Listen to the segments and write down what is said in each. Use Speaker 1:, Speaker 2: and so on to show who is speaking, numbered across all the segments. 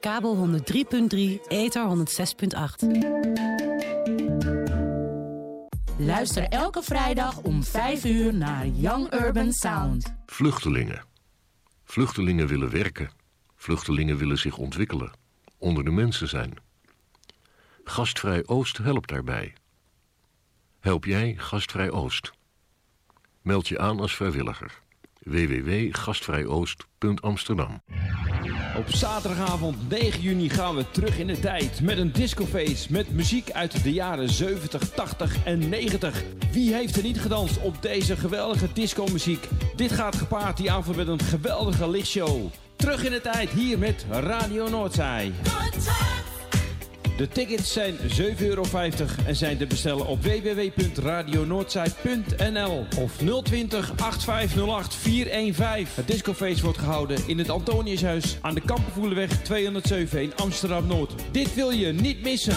Speaker 1: kabel 103.3, ether 106.8.
Speaker 2: Luister elke vrijdag om 5 uur naar Young Urban Sound.
Speaker 3: Vluchtelingen. Vluchtelingen willen werken. Vluchtelingen willen zich ontwikkelen. Onder de mensen zijn. Gastvrij Oost helpt daarbij. Help jij Gastvrij Oost? Meld je aan als vrijwilliger. www.gastvrijoost.amsterdam
Speaker 4: Op zaterdagavond 9 juni gaan we terug in de tijd met een discoface met muziek uit de jaren 70, 80 en 90. Wie heeft er niet gedanst op deze geweldige discomuziek? Dit gaat gepaard die avond met een geweldige lichtshow. Terug in de tijd hier met Radio Noordzij. De tickets zijn 7,50 euro en zijn te bestellen op www.radionoordzij.nl of 020 8508 415. Het discofeest wordt gehouden in het Antoniushuis aan de Kampenvoelenweg 207 in Amsterdam-Noord. Dit wil je niet missen.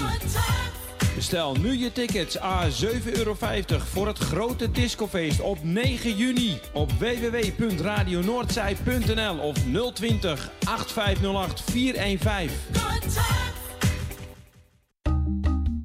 Speaker 4: Bestel nu je tickets a 7,50 euro voor het grote discofeest op 9 juni op www.radionoordzij.nl of 020 8508 415.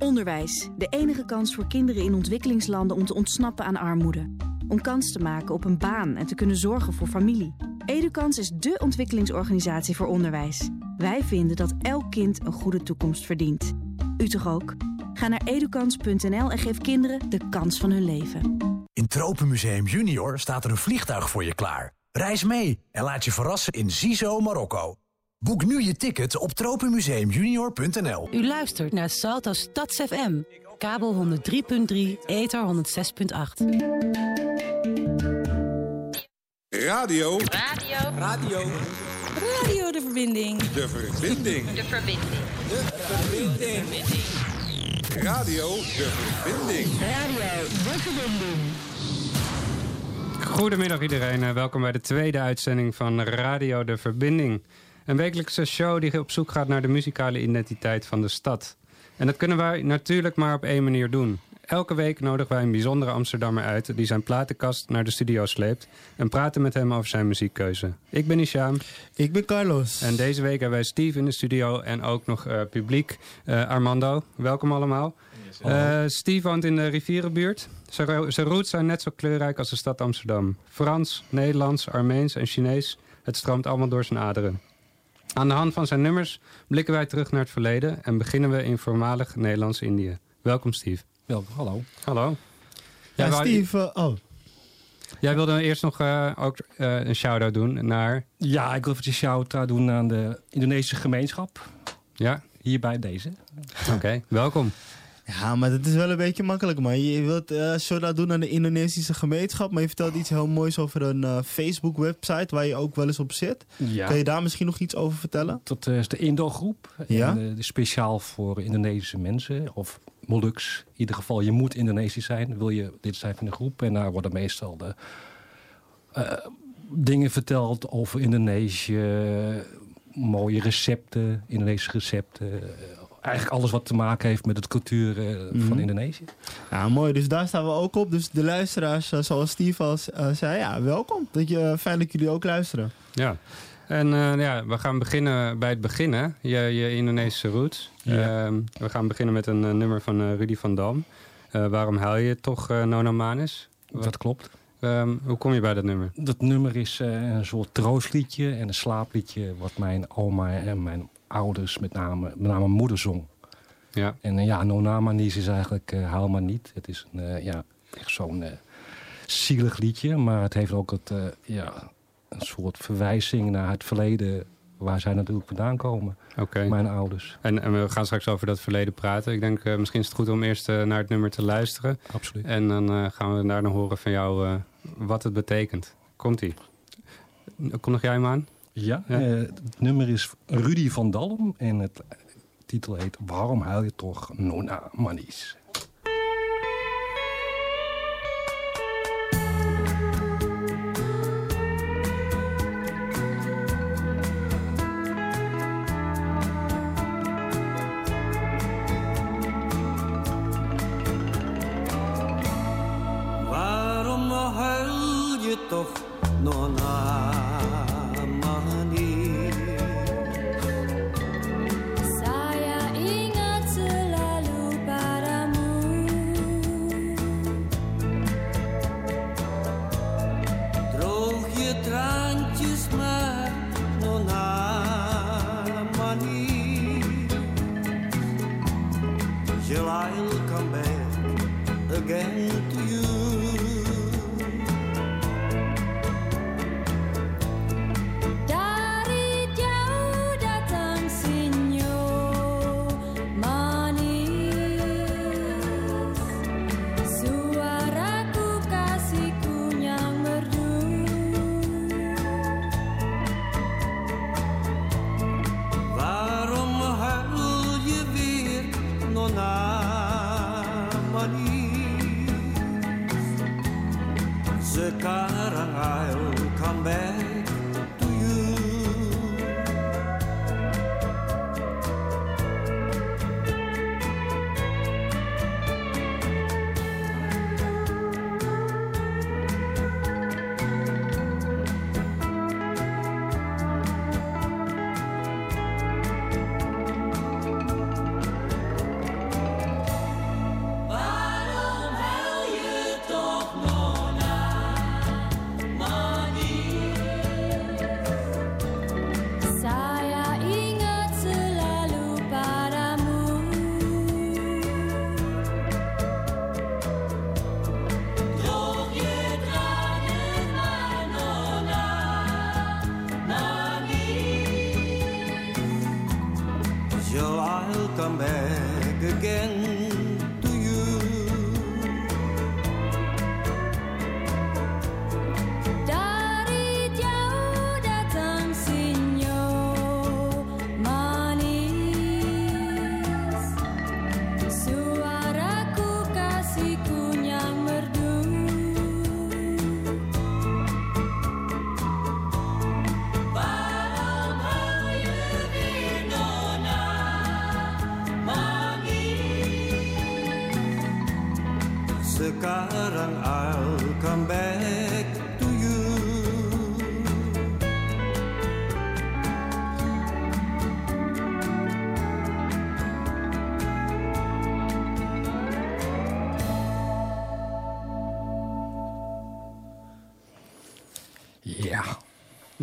Speaker 5: Onderwijs, de enige kans voor kinderen in ontwikkelingslanden om te ontsnappen aan armoede. Om kans te maken op een baan en te kunnen zorgen voor familie. Edukans is dé ontwikkelingsorganisatie voor onderwijs. Wij vinden dat elk kind een goede toekomst verdient. U toch ook? Ga naar edukans.nl en geef kinderen de kans van hun leven.
Speaker 6: In Tropenmuseum Junior staat er een vliegtuig voor je klaar. Reis mee en laat je verrassen in Zizo, Marokko. Boek nu je ticket op tropenmuseumjunior.nl.
Speaker 1: U luistert naar Salto Stads FM. Kabel 103.3, ether 106.8.
Speaker 7: Radio.
Speaker 8: Radio.
Speaker 7: Radio.
Speaker 8: Radio de verbinding.
Speaker 7: De verbinding.
Speaker 8: De verbinding.
Speaker 7: De verbinding. Radio de verbinding.
Speaker 8: Radio de verbinding.
Speaker 9: Goedemiddag iedereen, en welkom bij de tweede uitzending van Radio de Verbinding. Een wekelijkse show die op zoek gaat naar de muzikale identiteit van de stad. En dat kunnen wij natuurlijk maar op één manier doen. Elke week nodigen wij een bijzondere Amsterdammer uit die zijn platenkast naar de studio sleept en praten met hem over zijn muziekkeuze. Ik ben Isham.
Speaker 10: Ik ben Carlos.
Speaker 9: En deze week hebben wij Steve in de studio en ook nog uh, publiek. Uh, Armando, welkom allemaal. Uh, Steve woont in de rivierenbuurt. Zijn, zijn roots zijn net zo kleurrijk als de stad Amsterdam. Frans, Nederlands, Armeens en Chinees. Het stroomt allemaal door zijn aderen. Aan de hand van zijn nummers blikken wij terug naar het verleden en beginnen we in voormalig Nederlands-Indië. Welkom Steve.
Speaker 11: Welkom, hallo.
Speaker 9: Hallo.
Speaker 10: Ja, ja Steve, uh, oh.
Speaker 9: Jij wilde eerst nog uh, ook uh, een shout-out doen naar...
Speaker 11: Ja, ik wil even een shout-out doen aan de Indonesische gemeenschap.
Speaker 9: Ja.
Speaker 11: Hier bij deze.
Speaker 9: Oké, okay, welkom.
Speaker 10: Ja, maar dat is wel een beetje makkelijk, man. Je wilt uh, shout-out doen aan de Indonesische gemeenschap, maar je vertelt iets heel moois over een uh, Facebook-website waar je ook wel eens op zit.
Speaker 11: Ja.
Speaker 10: Kan je daar misschien nog iets over vertellen?
Speaker 11: Dat is de Indo-groep.
Speaker 10: Ja?
Speaker 11: En, uh, speciaal voor Indonesische mensen, of Moluks. In ieder geval, je moet Indonesisch zijn, wil je lid zijn van de groep. En daar worden meestal de dingen verteld over Indonesië, mooie recepten, Indonesische recepten eigenlijk alles wat te maken heeft met de cultuur uh, mm -hmm. van Indonesië.
Speaker 10: Ja, mooi. Dus daar staan we ook op. Dus de luisteraars, uh, zoals Steve al uh, zei, ja, welkom. Dat je, fijn dat jullie ook luisteren.
Speaker 9: Ja. En ja, we gaan beginnen bij het beginnen. Je, je Indonesische roots. Ja. we gaan beginnen met een nummer van Rudy van Dam. waarom huil je toch Nona Manis?
Speaker 11: Dat klopt.
Speaker 9: Um, hoe kom je bij dat nummer?
Speaker 11: Dat nummer is een soort troostliedje en een slaapliedje... wat mijn oma en mijn ouders, met name, met name moeder zong.
Speaker 9: Ja.
Speaker 11: En uh, ja, Nonamanis is eigenlijk uh, Haal maar niet. Het is een, uh, ja, echt zo'n zielig liedje. Maar het heeft ook het, ja, een soort verwijzing naar het verleden... waar zij natuurlijk vandaan komen,
Speaker 9: okay.
Speaker 11: mijn ouders.
Speaker 9: En, en, we gaan straks over dat verleden praten. Ik denk, misschien is het goed om eerst naar het nummer te luisteren.
Speaker 11: Absoluut.
Speaker 9: En dan gaan we daarna horen van jou wat het betekent. Komt-ie. Kondig jij hem aan?
Speaker 11: Ja, ja. Uh, het nummer is Rudy van Dalm en het titel heet Waarom huil je toch Nona Manies?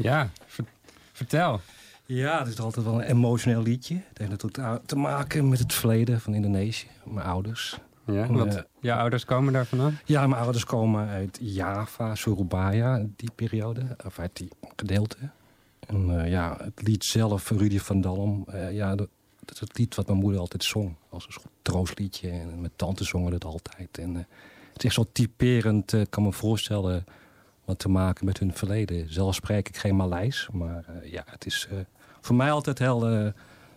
Speaker 11: Ja,
Speaker 9: ver- vertel.
Speaker 11: Ja, het is altijd wel een emotioneel liedje. Het heeft natuurlijk te maken met het verleden van Indonesië. Mijn ouders.
Speaker 9: Ja, want
Speaker 11: eh,
Speaker 9: jouw ouders komen daar vandaan?
Speaker 11: Ja, mijn ouders komen uit Java, Surabaya, die periode. Of uit die gedeelte. En eh, ja, het lied zelf Rudy van Dalm. eh, ja, dat, dat is het lied wat mijn moeder altijd zong. Als een soort troostliedje. En mijn tante zongen het altijd. En het is echt zo typerend. kan me voorstellen wat te maken met hun verleden. Zelf spreek ik geen Maleis. Maar eh, ja, het is eh, voor mij altijd heel eh,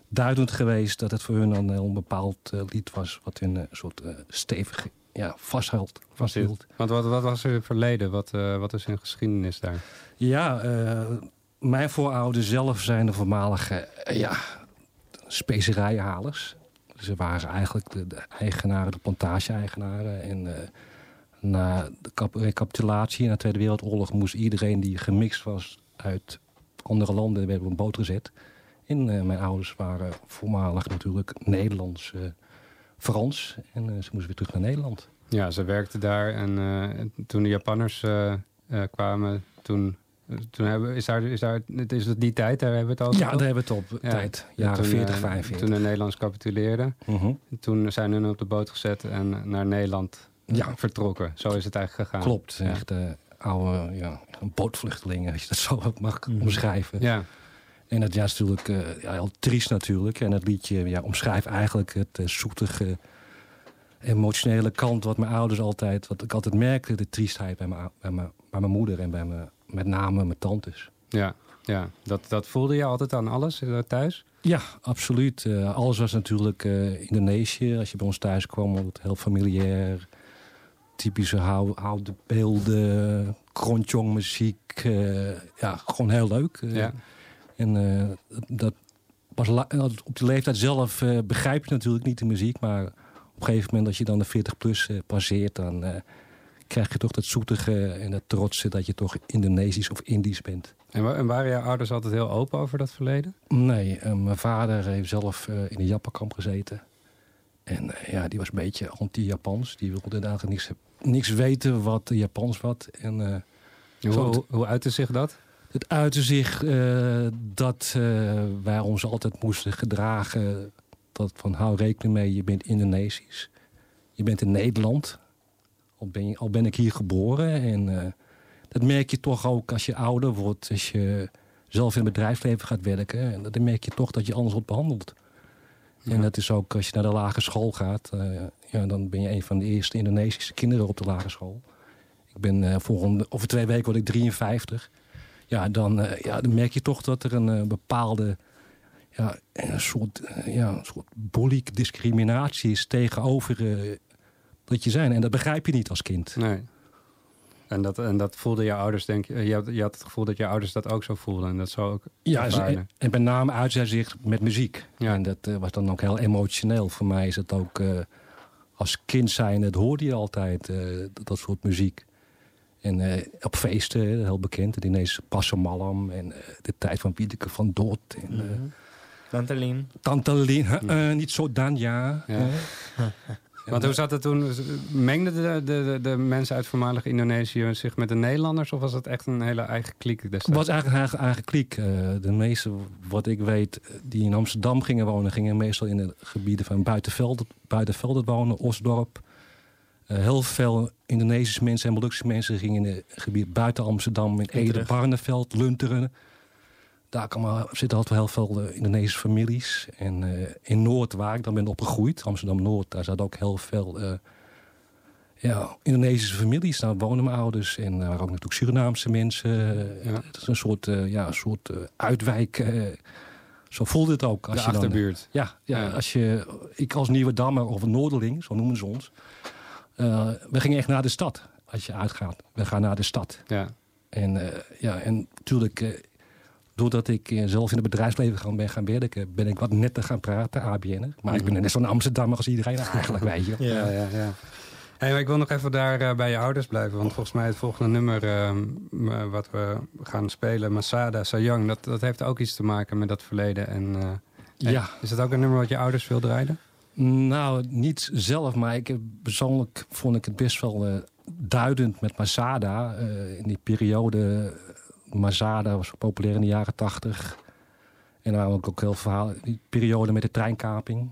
Speaker 11: duidend geweest... dat het voor hun een heel bepaald lied was... wat hun een soort stevig ja, vasthield. vasthield.
Speaker 9: Want wat, wat was er verleden? Wat, wat is hun geschiedenis daar?
Speaker 11: Ja, mijn voorouders zelf zijn de voormalige ja, specerijenhalers. Ze waren eigenlijk de, de eigenaren, de plantage-eigenaren. En na de recapitulatie na de Tweede Wereldoorlog moest iedereen die gemixt was uit andere landen werd op een boot gezet. En eh, mijn ouders waren voormalig natuurlijk Nederlands, eh, Frans. En eh, ze moesten weer terug naar Nederland.
Speaker 9: Ja, ze werkten daar en toen de Japanners kwamen, toen, toen hebben, is, daar, is, daar, is het die tijd, daar hebben we het over?
Speaker 11: Ja, daar hebben we het op, tijd. Jaren
Speaker 9: toen,
Speaker 11: 40,
Speaker 9: eh,
Speaker 11: 45.
Speaker 9: Toen de Nederlands capituleerde.
Speaker 11: Mhm.
Speaker 9: Toen zijn hun op de boot gezet en naar Nederland
Speaker 11: Ja.
Speaker 9: vertrokken. Zo is het eigenlijk gegaan.
Speaker 11: Klopt,
Speaker 9: Ja.
Speaker 11: echt eh, oude ja, bootvluchtelingen, als je dat zo mag omschrijven.
Speaker 9: Ja.
Speaker 11: En dat ja, is natuurlijk eh, ja, heel triest natuurlijk. En het liedje ja, omschrijft eigenlijk het eh, zoetige, emotionele kant... wat mijn ouders altijd, wat ik altijd merkte, de triestheid bij mijn, bij mijn, bij mijn moeder... en bij mijn, met name mijn tantes.
Speaker 9: Ja, ja. Dat, dat voelde je altijd aan alles eh, thuis?
Speaker 11: Ja, absoluut. Eh, alles was natuurlijk eh, Indonesië. Als je bij ons thuis kwam, was het heel familiair. Typische oude beelden, kronjong muziek. eh, ja, gewoon heel leuk. Eh,
Speaker 9: Ja.
Speaker 11: En eh, dat op die leeftijd zelf begrijp je natuurlijk niet de muziek. Maar op een gegeven moment als je dan de 40 plus passeert... dan krijg je toch dat zoetige en dat trotse dat je toch Indonesisch of Indisch bent.
Speaker 9: En, wa- en waren jouw ouders altijd heel open over dat verleden?
Speaker 11: Nee, mijn vader heeft zelf in een Japankamp gezeten. En eh, ja, die was een beetje anti-Japans. Die wilde eigenlijk niks, niks weten wat Japans wat. En, eh,
Speaker 9: Hoe,
Speaker 11: zo-
Speaker 9: hoe, uitte zich dat?
Speaker 11: Het uitte zich eh, dat wij ons altijd moesten gedragen dat van hou rekening mee, je bent Indonesisch. Je bent in Nederland. Al ben, je, al ben ik hier geboren. En dat merk je toch ook als je ouder wordt. Als je zelf in het bedrijfsleven gaat werken. En dan merk je toch dat je anders wordt behandeld. En dat is ook als je naar de lagere school gaat. eh, ja, dan ben je een van de eerste Indonesische kinderen op de lagere school. Ik ben eh, volgende, over twee weken word ik 53. Ja, dan, eh, ja, dan merk je toch dat er een bepaalde ja, een soort, ja, een soort discriminatie is tegenover dat je zijn. En dat begrijp je niet als kind.
Speaker 9: Nee. En dat, en dat voelden je ouders, denk je, je had, je had het gevoel dat je ouders dat ook zo voelden. En dat zo ook
Speaker 11: Ja,
Speaker 9: ervaren.
Speaker 11: en, en met name uit zijn zich met muziek. En dat eh, was dan ook heel emotioneel. Voor mij is het ook eh, als kind zijn, dat hoorde je altijd, eh, dat, dat soort muziek. En eh, op feesten, eh, heel bekend, het ineens Passomalam en eh, de tijd van Wiedeke van Dort. En, eh,
Speaker 10: Tante Lien.
Speaker 11: Tante Lien, huh, eh, niet zo dan, ja.
Speaker 9: Ja.
Speaker 11: Eh,
Speaker 9: Want hoe zat het toen? Mengden de, de, de, mensen uit voormalig Indonesië zich met de Nederlanders? Of was het echt een hele eigen kliek destijds?
Speaker 11: Het was eigenlijk een eigen, eigen kliek. Eh, de meeste, wat ik weet, die in Amsterdam gingen wonen... gingen meestal in de gebieden van Buitenveld, Buitenvelden wonen, Osdorp. Eh, heel veel Indonesische mensen en Molukse mensen gingen in het gebied buiten Amsterdam... in Ede. Barneveld, Lunteren. Daar zitten altijd wel heel veel eh, Indonesische families. En eh, in Noord, waar ik dan ben opgegroeid, Amsterdam-Noord... daar zaten ook heel veel eh, ja, Indonesische families. Daar wonen mijn ouders. En daar waren ook natuurlijk Surinaamse mensen. Het is een soort, ja, een soort uitwijk. zo voelde het ook. Als
Speaker 9: De
Speaker 11: je dan,
Speaker 9: achterbuurt.
Speaker 11: ja, ja,
Speaker 9: Ja.
Speaker 11: Als je, ik als Nieuwe Dammer of Noorderling, zo noemen ze ons. we gingen echt naar de stad. Als je uitgaat. We gaan naar de stad.
Speaker 9: Ja.
Speaker 11: En, ja, en natuurlijk, doordat ik eh, zelf in het bedrijfsleven gaan, ben gaan werken... ben ik wat netter gaan praten, ABN. Maar ik ben net zo'n Amsterdammer als iedereen eigenlijk, weet je.
Speaker 9: Ja, ja, ja. Hey, maar ik wil nog even daar eh, bij je ouders blijven. Want volgens mij het volgende nummer ehm, m- wat we gaan spelen, Masada Sayang... Dat, dat heeft ook iets te maken met dat verleden. En, eh,
Speaker 11: Ja.
Speaker 9: en Is dat ook een nummer wat je ouders wil draaien?
Speaker 11: Nou, niet zelf, maar ik, persoonlijk vond ik het best wel eh, duidend met Masada. Eh, in die periode, Masada was populair in de jaren tachtig. En dan waren ook, ook heel verhaal, die periode met de treinkaping.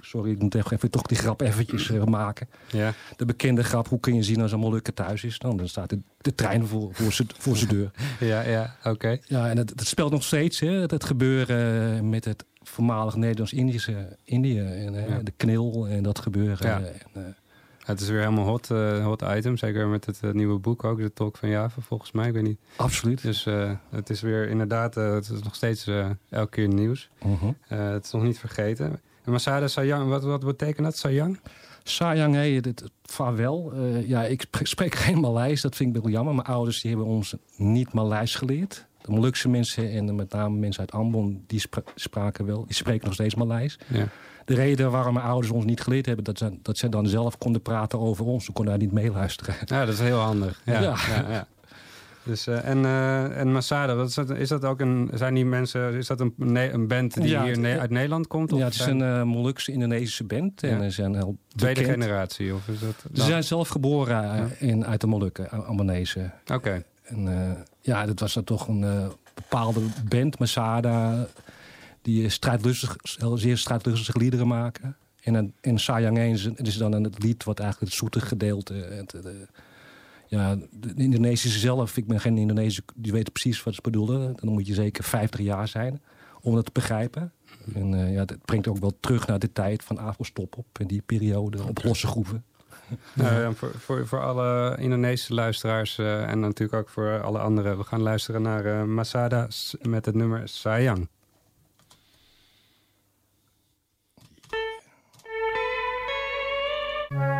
Speaker 11: sorry, ik moet even toch die grap eventjes eh, maken.
Speaker 9: Ja.
Speaker 11: De bekende grap, hoe kun je zien als een Molukker thuis is? Nou, dan staat de, de trein voor, voor zijn voor deur.
Speaker 9: Ja, ja, oké.
Speaker 11: Ja, en het, het speelt nog steeds, hè, het, gebeuren met het voormalig Nederlands-Indische Indië. En, hè,
Speaker 9: Ja.
Speaker 11: De knil en dat gebeuren.
Speaker 9: Ja.
Speaker 11: En, eh,
Speaker 9: Het is weer helemaal hot, eh, hot item. Zeker met het eh, nieuwe boek ook, de Talk van Java, volgens mij. Ik weet niet.
Speaker 11: Absoluut.
Speaker 9: Dus eh, het is weer inderdaad, het is nog steeds elke keer nieuws.
Speaker 11: Mhm.
Speaker 9: Het is nog niet vergeten. En Masada Sayang, wat, wat betekent dat, Sayang?
Speaker 11: Sayang, het, het vaarwel. Ja, ik spreek, spreek geen Maleis, dat vind ik wel jammer. Mijn ouders die hebben ons niet Maleis geleerd. De Molukse mensen en met name mensen uit Ambon, die spra- spraken wel. Die spreken nog steeds Maleis.
Speaker 9: Ja.
Speaker 11: De reden waarom mijn ouders ons niet geleerd hebben... dat ze, dat ze dan zelf konden praten over ons. Ze konden daar niet meeluisteren.
Speaker 9: Ja, dat is heel handig. Ja,
Speaker 11: Ja.
Speaker 9: ja. Dus, eh, en, eh, en Masada, wat is, dat, is dat ook een, zijn die mensen, is dat een, een band die
Speaker 11: Ja,
Speaker 9: hier ne- uit Nederland komt? Of
Speaker 11: Ja, het is
Speaker 9: zijn-
Speaker 11: een eh, Molukse Indonesische band. En
Speaker 9: Ja.
Speaker 11: ze zijn heel
Speaker 9: tweede
Speaker 11: bekend.
Speaker 9: generatie? Of is dat,
Speaker 11: Ze zijn zelf geboren in, uit de Molukken, Am- Ambonezen.
Speaker 9: Oké.
Speaker 11: En ja, dat was dan toch een bepaalde band, Masada, die eh, strijdlustig, zeer strijdlustige liederen maken. En, een- en Sayang 1 is, dan een lied wat eigenlijk het zoete gedeelte... Het, eh, ja, de Indonesische zelf, ik ben geen Indonesisch, die weten precies wat ze bedoelen. Dan moet je zeker 50 jaar zijn om dat te begrijpen. En eh, ja, dat brengt ook wel terug naar de tijd van Afro-stop op. En die periode op losse groeven.
Speaker 9: Nou, voor, voor, voor alle Indonesische luisteraars eh, en natuurlijk ook voor alle anderen. We gaan luisteren naar eh, Masada met het nummer Sayang.
Speaker 12: Sayang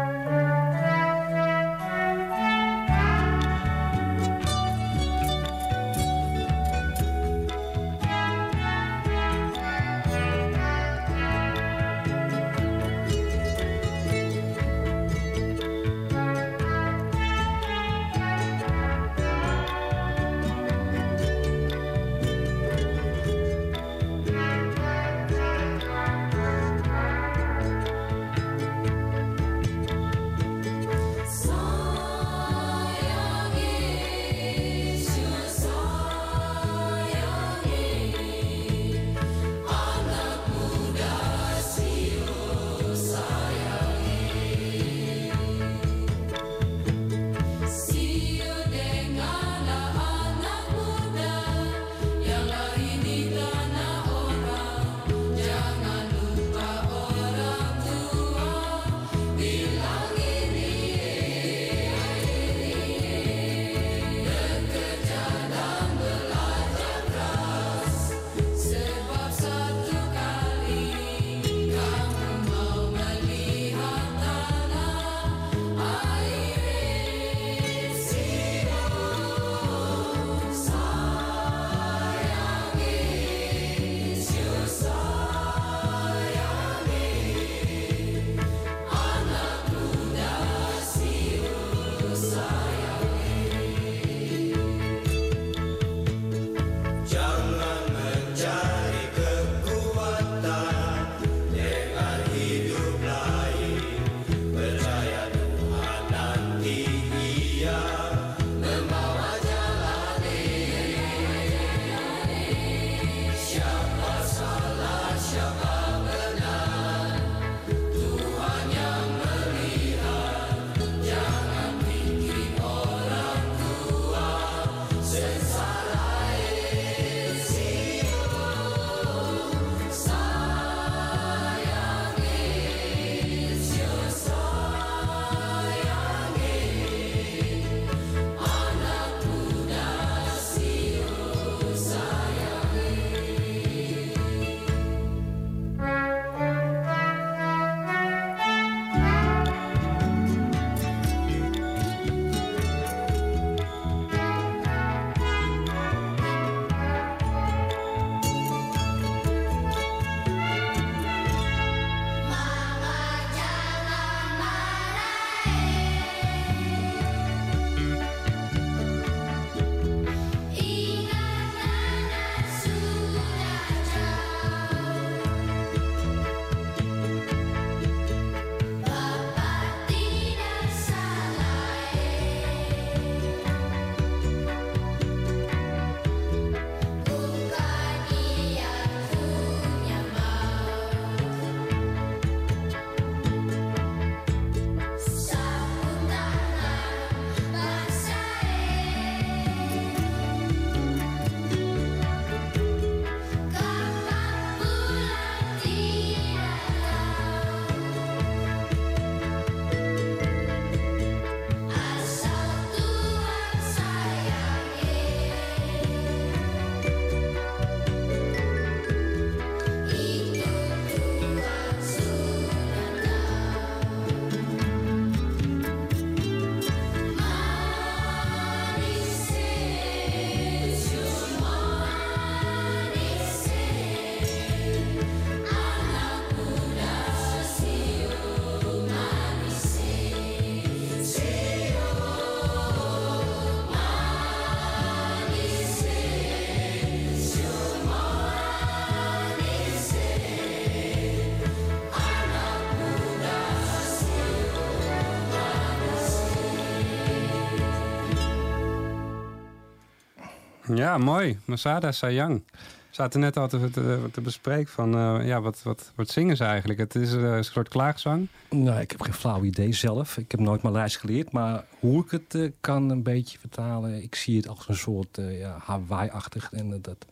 Speaker 9: Ja, mooi. Masada Sayang. We zaten net al te, te, te bespreken van, eh, ja, wat, wat, wat zingen ze eigenlijk? Het is eh, een soort klaagzang.
Speaker 11: Nou, ik heb geen flauw idee zelf. Ik heb nooit Maleis geleerd. Maar hoe ik het eh, kan een beetje vertalen... ik zie het als een soort ja, Hawaii-achtig. En dat,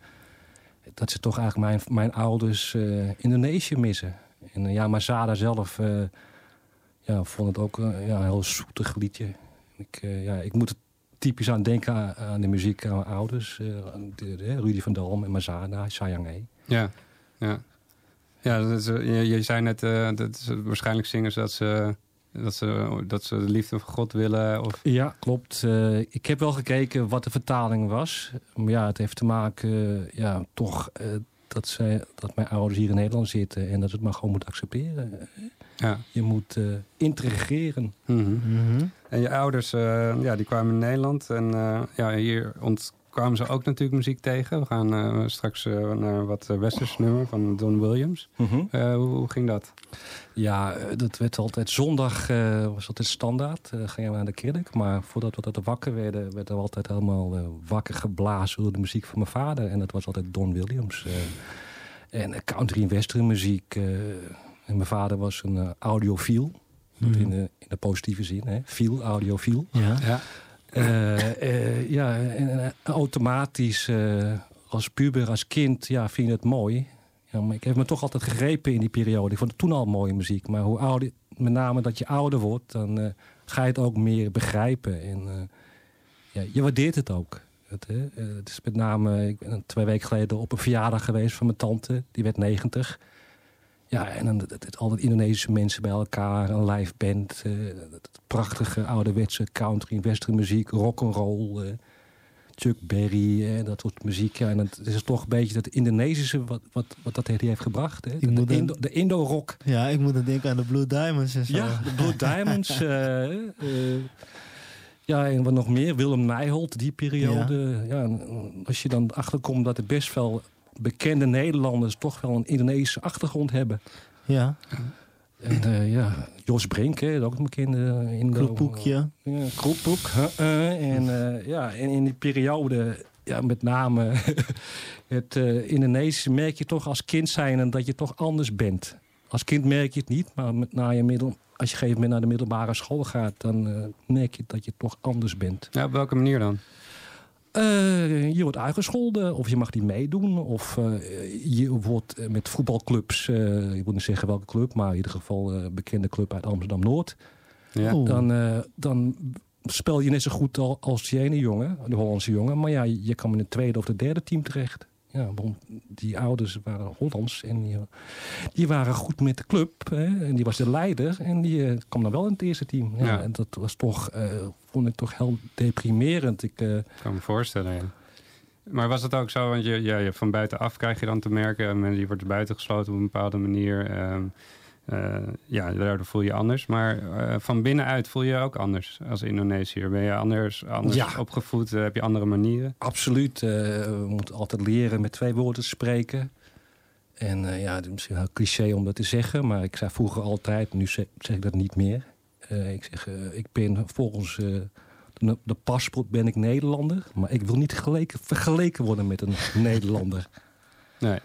Speaker 11: dat ze toch eigenlijk mijn, mijn ouders Indonesië missen. En ja, Masada zelf ja, vond het ook ja, een heel zoetig liedje. Ik, ja, ik moet er typisch aan denken aan, aan de muziek aan mijn ouders. eh, aan de, de- Rudy van Dalm en Masada, Sayang E.
Speaker 9: Ja, ja. Ja, dat is, eh, je, je zei net, eh, dat is waarschijnlijk zingen ze dat ze, dat, ze, dat ze de liefde van God willen. Of...
Speaker 11: Ja, klopt. Eh, ik heb wel gekeken wat de vertaling was. Maar ja, het heeft te maken, eh, ja, toch eh, dat, zij, dat mijn ouders hier in Nederland zitten en dat het maar gewoon moet accepteren.
Speaker 9: Ja.
Speaker 11: Je moet eh, integreren.
Speaker 9: Mhm. En je ouders, eh, ja, die kwamen in Nederland. En eh, ja, hier ont kwamen ze ook natuurlijk muziek tegen. We gaan eh, straks eh, naar wat westers nummer van Don Williams.
Speaker 11: Mhm.
Speaker 9: Eh, hoe, hoe ging dat?
Speaker 11: Ja, dat werd altijd zondag, eh, was altijd standaard. Eh gingen we naar de kerk. Maar voordat we dat wakker werden, werden we altijd helemaal eh, wakker geblazen door de muziek van mijn vader. En dat was altijd Don Williams. eh. en country en western muziek. En mijn vader was een eh, audiofiel. Dat
Speaker 10: Mhm.
Speaker 11: in, de, in de positieve zin, hè? Fiel, audiofiel.
Speaker 10: Ja.
Speaker 9: Ja.
Speaker 11: Eh, eh, ja, en, automatisch eh, als puber, als kind, ja, vind je het mooi. Ja, maar ik heb me toch altijd gegrepen in die periode. Ik vond het toen al mooie muziek. Maar hoe ouder, met name dat je ouder wordt, dan eh, ga je het ook meer begrijpen. En eh, ja, je waardeert het ook. Het, hè? Het is met name, ik ben twee weken geleden op een verjaardag geweest van mijn tante. Die werd 90. Ja, en dan het, het, al die Indonesische mensen bij elkaar, een live band. het prachtige ouderwetse country, western muziek, rock'n'roll. eh Chuck Berry, eh, dat soort muziek. Ja, en het is toch een beetje dat Indonesische wat, wat, wat dat heeft gebracht. Hè? De,
Speaker 10: moet
Speaker 11: de, Indo, de Indo-rock.
Speaker 10: Ja, ik moet dan denken aan de Blue Diamonds en zo.
Speaker 11: Ja, de Blue Diamonds. ja, en wat nog meer. Willem Nijholt, die periode. Ja. en als je dan achterkomt dat er best wel bekende Nederlanders... toch wel een Indonesische achtergrond hebben.
Speaker 10: Ja.
Speaker 11: En eh, ja, Jos Brink, hè, ook een bekende Indo.
Speaker 10: Kroephoekje.
Speaker 11: Ja, huh, eh, en eh, ja, en in die periode, ja, met name het eh, Indonesische, merk je toch als kind zijn en dat je toch anders bent. Als kind merk je het niet, maar met, na je middel, als je op een gegeven moment naar de middelbare school gaat, dan eh, merk je dat je toch anders bent.
Speaker 9: Ja, op welke manier dan?
Speaker 11: Eh, je wordt uitgescholden of je mag niet meedoen. Of eh, je wordt eh, met voetbalclubs, eh ik moet niet zeggen welke club, maar in ieder geval een bekende club uit Amsterdam-Noord.
Speaker 9: Ja.
Speaker 11: Dan, eh, dan speel je net zo goed al, als die ene jongen, de Hollandse jongen. Maar ja, je kan in het tweede of het derde team terecht. Ja, want die ouders waren Hollands en die, die waren goed met de club. Hè, en die was de leider en die eh, kwam dan wel in het eerste team. Ja,
Speaker 9: Ja.
Speaker 11: En dat was toch, eh, vond ik toch heel deprimerend. Ik, eh,
Speaker 9: kan me voorstellen, ja. Maar was het ook zo, want je, ja, je, van buitenaf krijg je dan te merken... je wordt buitengesloten op een bepaalde manier. ehm, eh, ja, daardoor voel je anders. Maar eh, van binnenuit voel je je ook anders als Indonesiër. Ben je anders, anders
Speaker 11: Ja.
Speaker 9: opgevoed? Eh, heb je andere manieren?
Speaker 11: Absoluut. eh, we moeten altijd leren met twee woorden te spreken. En eh, ja, het is misschien heel cliché om dat te zeggen, maar ik zei vroeger altijd, nu zeg, zeg ik dat niet meer. Eh, ik zeg, eh, ik ben volgens eh, de, de paspoort ben ik Nederlander, maar ik wil niet geleken, vergeleken worden met een Nederlander.
Speaker 9: Nee.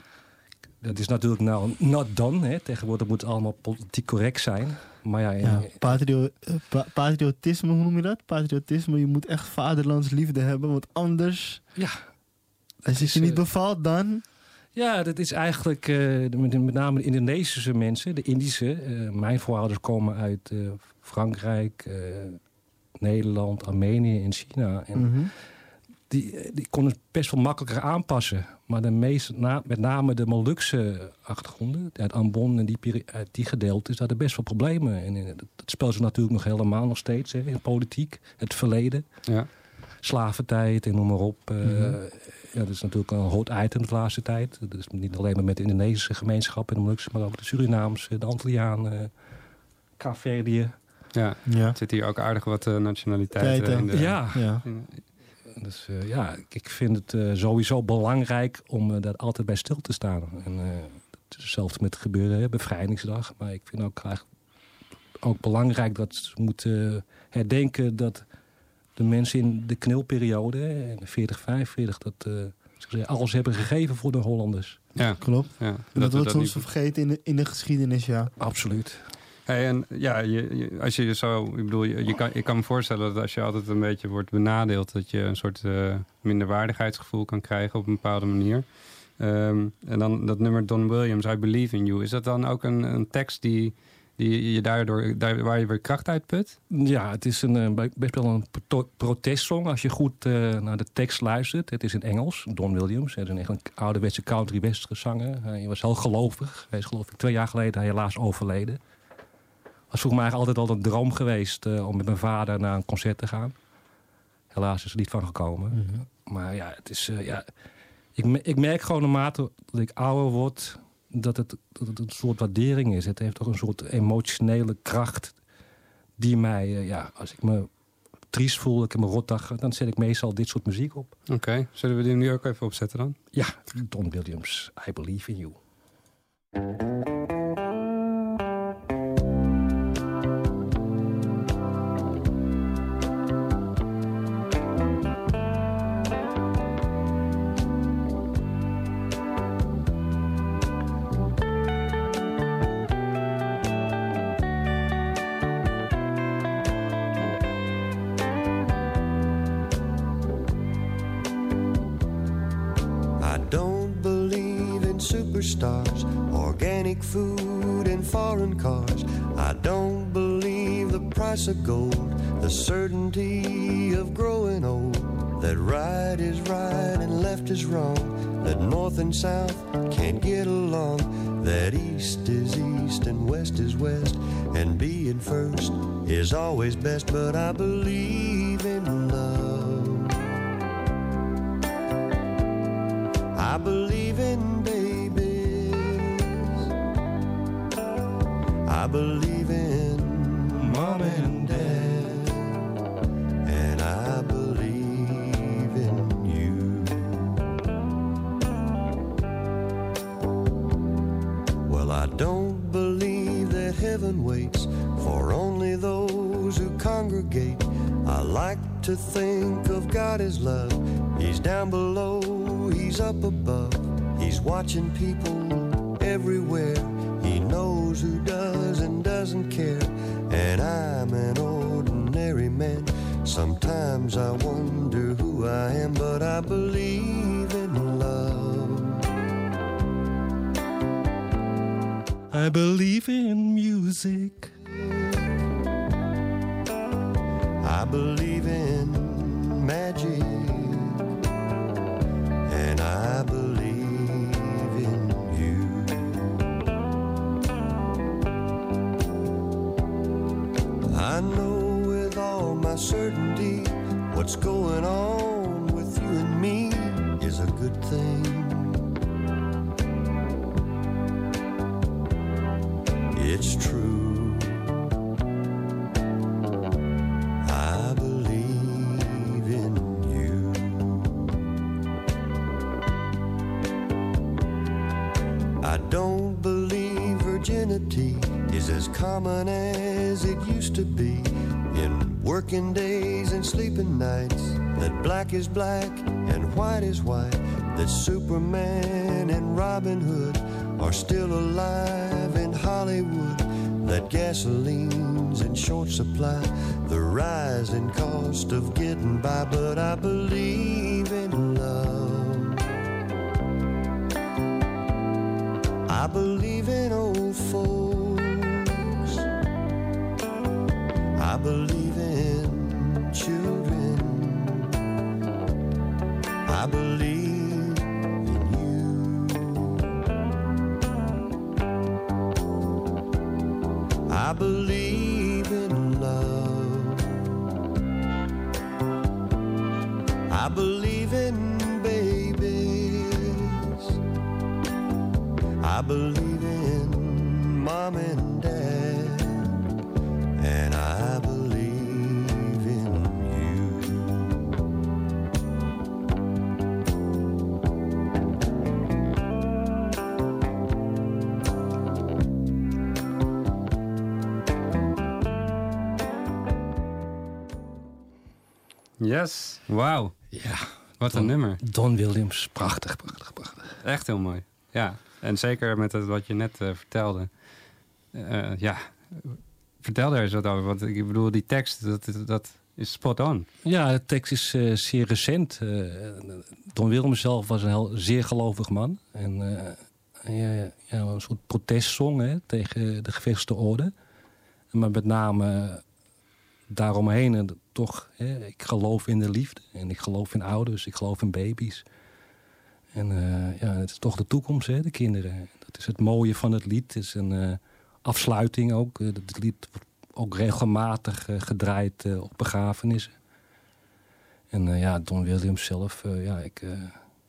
Speaker 11: Dat is natuurlijk nou not done. Hè. Tegenwoordig moet het allemaal politiek correct zijn. Maar ja,
Speaker 10: Ja,
Speaker 11: eh,
Speaker 10: patrio eh, pa- patriotisme, hoe noem je dat? Patriotisme, je moet echt vaderlandsliefde hebben, want anders...
Speaker 11: Ja.
Speaker 10: Als het je niet
Speaker 11: eh,
Speaker 10: bevalt, dan...
Speaker 11: Ja, dat is eigenlijk eh, met, name de Indonesische mensen, de Indische. eh, mijn voorouders komen uit eh, Frankrijk, eh, Nederland, Armenië en China. En
Speaker 10: Mhm.
Speaker 11: Die, eh, die konden het best wel makkelijker aanpassen. Maar de meeste, na, met name de Molukse achtergronden, uit Ambon en die, uit die gedeeltes, hadden best wel problemen. En eh, dat, speelt ze natuurlijk nog helemaal nog steeds hè, in politiek, het verleden.
Speaker 9: Ja.
Speaker 11: Slaventijd en noem maar op. eh,
Speaker 10: Mhm.
Speaker 11: ja, dat is natuurlijk een hot item de laatste tijd. Dat is niet alleen maar met de Indonesische gemeenschap en de Molukse, maar ook de Surinaamse, de Antillianen, Kaapverdië.
Speaker 9: Ja.
Speaker 10: Ja.
Speaker 9: Er zit hier ook aardig wat eh, nationaliteiten
Speaker 10: Tijden.
Speaker 9: in de...
Speaker 11: Ja.
Speaker 10: Ja.
Speaker 9: in-
Speaker 11: Dus eh, ja, ik- vind het eh, sowieso belangrijk om eh, daar altijd bij stil te staan. En eh, het is hetzelfde met het gebeuren, hè, bevrijdingsdag. Maar ik vind ook, eigenlijk ook belangrijk dat ze moeten herdenken dat de mensen in de knilperiode, hè, in de 40, 45, dat eh, alles hebben gegeven voor de Hollanders.
Speaker 9: Ja,
Speaker 10: klopt.
Speaker 9: Ja,
Speaker 10: Dat,
Speaker 9: we
Speaker 10: wordt
Speaker 9: dat
Speaker 10: soms
Speaker 9: niet-
Speaker 10: vergeten in de, in de geschiedenis, ja.
Speaker 11: Absoluut.
Speaker 9: En ja, je, als je zo, ik bedoel, je, kan, kan me voorstellen dat als je altijd een beetje wordt benadeeld, dat je een soort eh, minderwaardigheidsgevoel kan krijgen op een bepaalde manier. Ehm, en dan dat nummer Don Williams, I Believe in You, is dat dan ook een, een tekst die, die je daardoor, daar, waar je weer kracht uit put?
Speaker 11: Ja, het is een, eh, be- best wel een pro- protestsong als je goed eh, naar de tekst luistert. Het is in Engels, Don Williams. Hij is een echt ouderwetse country western zanger. Hij was heel gelovig. Hij is geloof ik twee jaar geleden helaas overleden. Was voor mij altijd al een droom geweest eh, om met mijn vader naar een concert te gaan. Helaas is er niet van gekomen. Maar ja, het is, eh, ja ik, ik merk gewoon naarmate dat ik ouder word... Dat het, dat het een soort waardering is. Het heeft toch een soort emotionele kracht die mij, eh, ja, als ik me triest voel, ik heb een rotdag, dan zet ik meestal dit soort muziek op.
Speaker 9: Oké, zullen we die nu ook even opzetten dan?
Speaker 11: Ja, Don Williams, I Believe in You.
Speaker 13: Foreign cars. I don't believe the price of gold, the certainty of growing old. That right is right and left is wrong, that north and south can't get along, that east is east and west is west, and being first is always best. But I believe I don't believe that heaven waits for only those who congregate. I like to think of God as love. He's down below, he's up above. He's watching people everywhere. He knows who does and doesn't care. And I'm an ordinary man. Sometimes I wonder who I am, but I believe
Speaker 11: I believe in music.
Speaker 13: I believe in magic. And I believe in you. I know with all my certainty what's going on with you and me is a good thing. In working days and sleeping nights, that black is black and white is white, that Superman and Robin Hood are still alive in Hollywood, that gasoline's in short supply, the rising cost of getting by, but I believe I believe in you. I believe
Speaker 9: Yes, wauw.
Speaker 11: Ja.
Speaker 9: Wat een nummer.
Speaker 11: Don Williams, prachtig, prachtig, prachtig.
Speaker 9: Echt heel mooi. Ja, en zeker met het, wat je net eh, vertelde. Eh, ja, vertel daar eens wat over. Want ik bedoel, die tekst, dat, dat is spot on.
Speaker 11: Ja, de tekst is eh, zeer recent. Don Williams zelf was een heel, zeer gelovig man. En ja, ja, een soort protestsong hè, tegen de gevestigde orde. Maar met name daaromheen en toch, hè, ik geloof in de liefde. En ik geloof in ouders, ik geloof in baby's. En eh, ja, het is toch de toekomst, hè, de kinderen. Dat is het mooie van het lied. Het is een eh, afsluiting ook. Eh, Het lied wordt ook regelmatig gedraaid op begrafenissen. En ja, Don Williams zelf, ja, ik,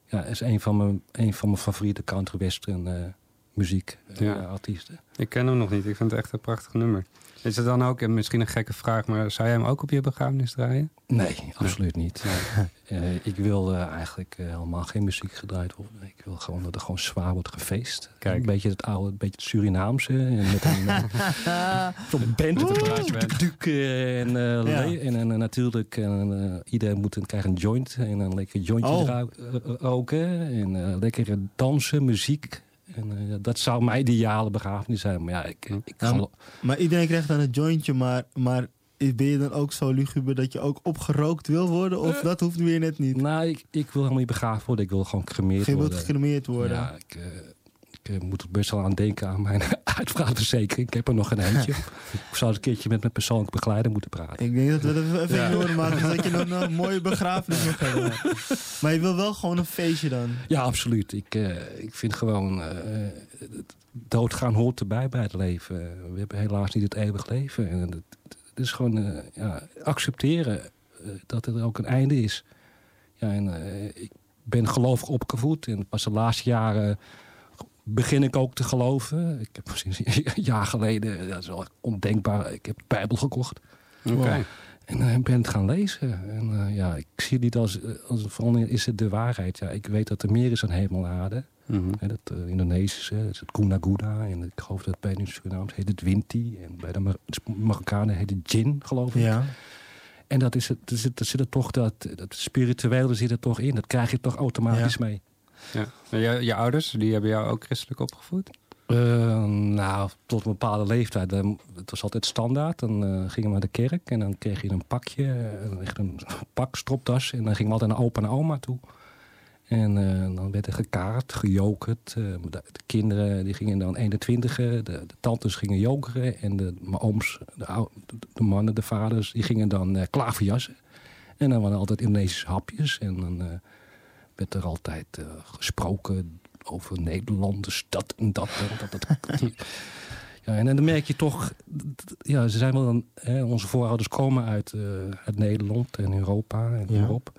Speaker 11: ja, is een van mijn, een van mijn favoriete country western muziek
Speaker 9: Ja.
Speaker 11: artiesten.
Speaker 9: Ik ken hem nog niet. Ik vind het echt een prachtig nummer. Is het dan ook, en misschien een gekke vraag, maar zou jij hem ook op je begrafenis draaien?
Speaker 11: Nee, absoluut niet. Eh, ik wil eh, eigenlijk eh, helemaal geen muziek gedraaid worden. Ik wil gewoon dat er gewoon zwaar wordt gefeest.
Speaker 9: Kijk.
Speaker 11: Een beetje het oude, een beetje het Surinaamse. En met een uh, zo'n band. Duk en, eh, en, en, natuurlijk, en, eh, iedereen moet een, krijgt een joint. En een lekker jointje
Speaker 10: Oh.
Speaker 11: ro- roken. En eh, lekker dansen, muziek. En eh, dat zou mijn ideale begrafenis zijn. Maar ja, ik, ik
Speaker 10: Ja, Maar iedereen krijgt dan een jointje, maar, maar ben je dan ook zo luguber dat je ook opgerookt wil worden? Of dat hoeft weer net niet?
Speaker 11: Nou, ik, ik wil helemaal niet begraven worden. Ik wil gewoon gecremeerd
Speaker 10: Je wilt
Speaker 11: worden.
Speaker 10: gecremeerd worden.
Speaker 11: Ja, ik, eh, ik eh, moet er best wel aan denken aan mijn uitvaartverzekering. Ik heb er nog een eentje. ik zou eens een keertje met mijn persoonlijke begeleider moeten praten.
Speaker 10: Ik denk dat we dat even,
Speaker 11: Ja.
Speaker 10: ignoren maken, zodat je nog een mooie begrafenis nog hebben. Maar je wil wel gewoon een feestje dan.
Speaker 11: Ja, absoluut. Ik, eh, ik vind gewoon... eh, doodgaan hoort erbij bij het leven. We hebben helaas niet het eeuwig leven. En het, het is gewoon eh, ja, accepteren dat er ook een einde is. Ja, en, eh, ik ben gelovig opgevoed. En pas de laatste jaren begin ik ook te geloven. Ik heb sinds een jaar geleden, dat is wel ondenkbaar, ik heb de Bijbel gekocht.
Speaker 9: Oké.
Speaker 11: En eh, ben het gaan lezen. En eh, ja, ik zie het niet als, eh, als vooral is het de waarheid. Ja, ik weet dat er meer is dan hemel en aarde.
Speaker 9: Mhm.
Speaker 11: Hè, dat uh, Indonesische, dat is het Guna. En ik geloof dat bij de Surinaams heet het Winti. En bij de Mar Marokkanen heet het Gin, geloof ik.
Speaker 10: Ja.
Speaker 11: En dat is het, er zit, er zit er toch dat, dat spirituele zit er toch in. Dat krijg je toch automatisch mee.
Speaker 9: Ja. Je, je ouders, die hebben jou ook christelijk opgevoed?
Speaker 11: Eh, nou, tot een bepaalde leeftijd. Het was altijd standaard. Dan eh, gingen we naar de kerk en dan kreeg je een pakje, eh, echt een pak, stropdas. En dan gingen we altijd naar opa en oma toe. En dan werd er gekaart, gejokerd. De, de kinderen die gingen dan 21, de, de tantes gingen jokeren. En de, mijn ooms, de, mannen, de vaders, die gingen dan eh klaverjassen. En dan waren altijd Indonesische hapjes. En dan werd er altijd eh, gesproken over Nederland, de stad en dat. En dat, dat, ja, en, dan merk je toch, ja, ze zijn wel dan, hè, onze voorouders komen uit, uit Nederland en Europa en
Speaker 10: Ja.
Speaker 11: Europa.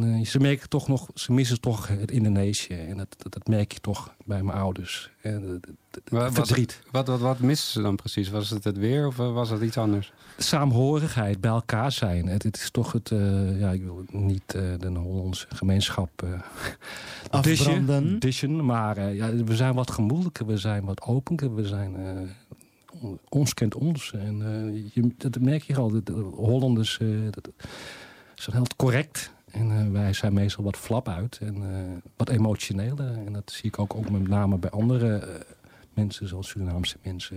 Speaker 11: Dan, eh, ze merken toch nog, ze missen toch het Indonesië. En dat, dat, dat merk je toch bij mijn ouders. En, het
Speaker 9: Wat,
Speaker 11: verdriet.
Speaker 9: Wat, wat, wat missen ze dan precies? Was het het weer of eh, was het iets anders?
Speaker 11: Saamhorigheid, bij elkaar zijn. Het, het is toch het, eh, ja, ik wil niet eh, de Hollandse gemeenschap eh
Speaker 10: Afbranden.
Speaker 11: dishen, maar eh, ja, we zijn wat gemoedelijker, we zijn wat opener, we zijn, eh, on- ons kent ons. En eh, je, dat merk je al, de, de Hollanders eh, dat, zijn heel correct. En eh, wij zijn meestal wat flap uit en eh, wat emotioneler. En dat zie ik ook, ook met name bij andere eh, mensen, zoals Surinaamse mensen.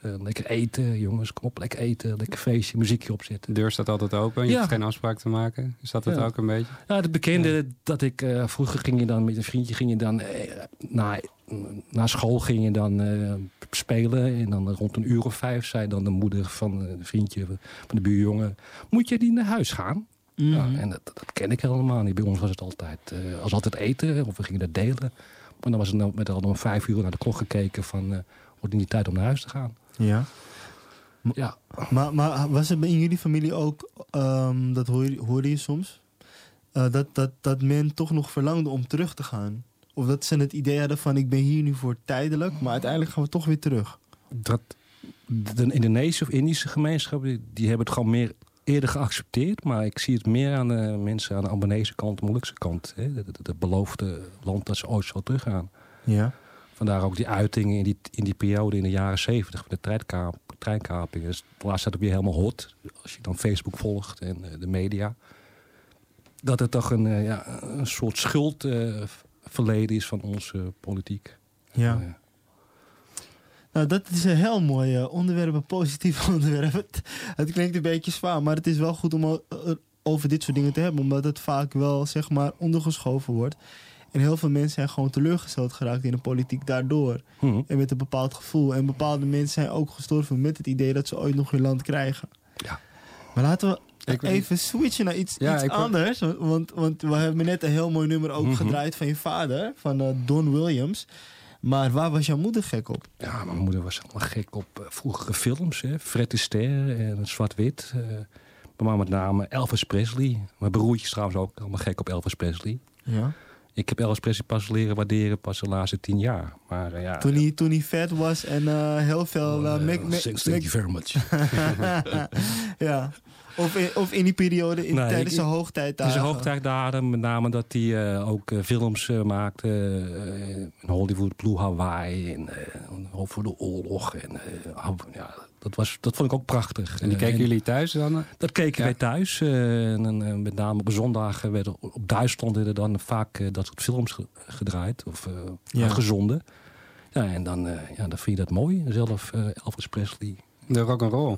Speaker 11: Lekker eten, jongens, kom op, lekker eten, lekker feestje, muziekje opzetten.
Speaker 9: De deur staat altijd open, je
Speaker 11: Ja.
Speaker 9: hoeft geen afspraak te maken. Is dat het
Speaker 11: Ja.
Speaker 9: ook een beetje?
Speaker 11: Ja, het bekende dat ik vroeger ging je dan met een vriendje ging je dan eh, na, school ging je dan spelen en dan rond een uur of vijf zei dan de moeder van een vriendje van de buurjongen moet je niet naar huis gaan? Ja, en dat, dat ken ik helemaal niet. Bij ons was het altijd, eh, als altijd eten of we gingen dat delen. Maar dan was het nou met al om vijf uur naar de klok gekeken van eh, wordt het niet tijd om naar huis te gaan?
Speaker 10: Ja.
Speaker 11: Ja.
Speaker 10: Maar, maar was het in jullie familie ook, ehm, dat hoor je, hoorde je soms, eh, dat, dat, dat men toch nog verlangde om terug te gaan? Of dat ze het idee hadden van ik ben hier nu voor tijdelijk, maar uiteindelijk gaan we toch weer terug?
Speaker 11: dat de Indonesische of Indische gemeenschap, die, die hebben het gewoon meer eerder geaccepteerd. Maar ik zie het meer aan de mensen aan de Albanese kant, de Molukse kant. Hè? Het het beloofde land dat ze ooit zal teruggaan.
Speaker 10: Ja.
Speaker 11: Vandaar ook die uitingen in die, in die periode in de jaren zeventig van de treinkaap, treinkapingen. Dus de laatste tijd ook weer helemaal hot. Als je dan Facebook volgt en eh, de media. dat het toch een, eh, ja, een soort schuldverleden is van onze politiek.
Speaker 10: Ja. Nou, dat is een heel mooi eh, onderwerp, een positief onderwerp. Het, het klinkt een beetje zwaar, maar het is wel goed om eh, over dit soort dingen te hebben. Omdat het vaak wel, zeg maar, ondergeschoven wordt. En heel veel mensen zijn gewoon teleurgesteld geraakt in de politiek daardoor.
Speaker 11: Mhm.
Speaker 10: En met een bepaald gevoel. En bepaalde mensen zijn ook gestorven met het idee dat ze ooit nog hun land krijgen.
Speaker 11: Ja.
Speaker 10: Maar laten we
Speaker 9: Ik
Speaker 10: even switchen naar iets,
Speaker 9: Ja,
Speaker 10: iets anders. Want, want we hebben net een heel mooi nummer ook
Speaker 11: Mhm.
Speaker 10: gedraaid van je vader, van eh, Don Williams. Maar waar was jouw moeder gek op?
Speaker 11: Ja, mijn moeder was helemaal gek op eh, vroegere films. Hè. Fred Astaire en Zwart-Wit. eh, maar met name Elvis Presley. Mijn broertje is trouwens ook helemaal gek op Elvis Presley.
Speaker 10: Ja.
Speaker 11: Ik heb Elvis Presley pas leren waarderen pas de laatste tien jaar. Maar eh, ja,
Speaker 10: Toen hij, toen hij vet was en heel veel... Mac- Mac-
Speaker 11: thanks, thank you very much.
Speaker 10: ja. Of in, of in die periode, in,
Speaker 11: Nee,
Speaker 10: tijdens
Speaker 11: ik-
Speaker 10: zijn
Speaker 11: In zijn hoogtijdagen, met name dat hij eh, ook eh, films eh, maakte. in Hollywood, Blue Hawaii. En, eh, over de oorlog. En, ja, dat, was, dat vond ik ook prachtig.
Speaker 9: En die keken jullie thuis dan?
Speaker 11: Dat keken
Speaker 9: Ja.
Speaker 11: wij thuis. eh, en, dan, met name op zondag werden op Duitsland werden dan vaak dat soort films ge- gedraaid. Of eh
Speaker 10: Ja.
Speaker 11: uitgezonden. Ja, en dan, eh, ja, dan vind je dat mooi. Zelf eh, Elvis Presley.
Speaker 9: De rock'n'roll.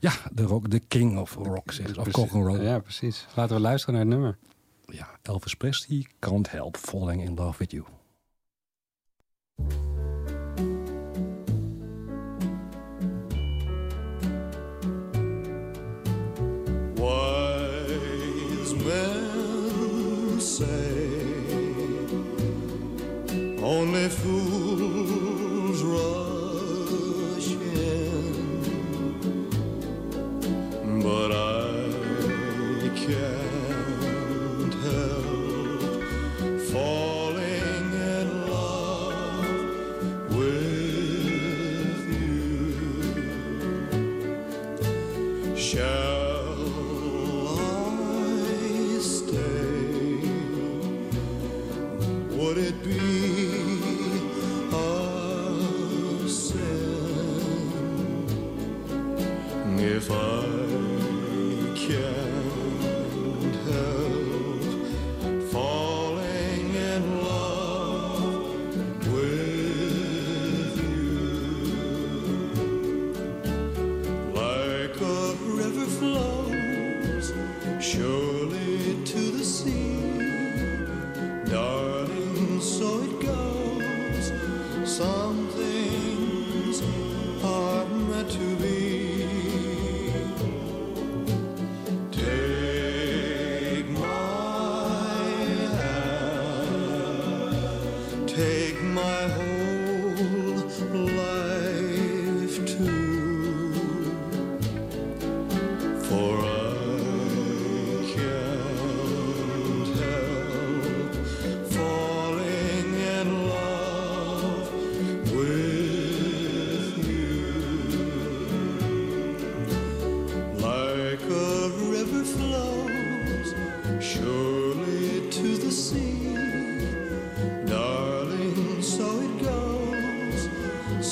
Speaker 11: Ja, de, rock, de king of rock, zeg ze. Of
Speaker 9: Precies.
Speaker 11: rock'n'roll.
Speaker 9: Ja, precies. Laten we luisteren naar het nummer.
Speaker 11: Ja, Elvis Presley can't help falling in love with you.
Speaker 13: Wise men say only fools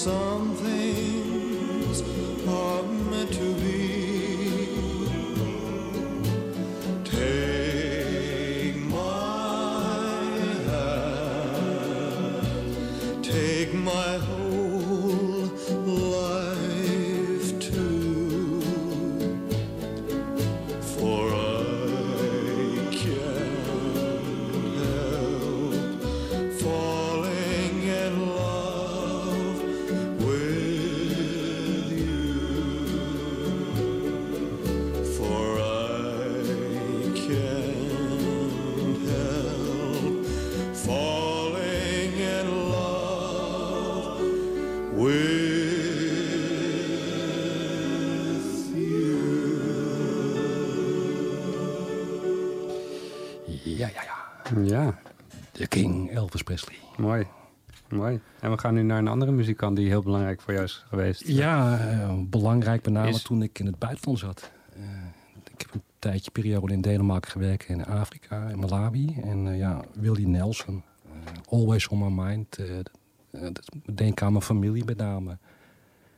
Speaker 13: something.
Speaker 11: Ja. De king Elvis Presley.
Speaker 9: Mooi. Mooi. En we gaan nu naar een andere muzikant die heel belangrijk voor jou is geweest.
Speaker 11: Ja, eh, belangrijk met name
Speaker 9: Is-
Speaker 11: toen ik in het buitenland zat. Eh, ik heb een tijdje periode in Denemarken gewerkt, in Afrika, in Malawi. En eh, ja, Willie Nelson, Always on My Mind. denk aan mijn familie met name.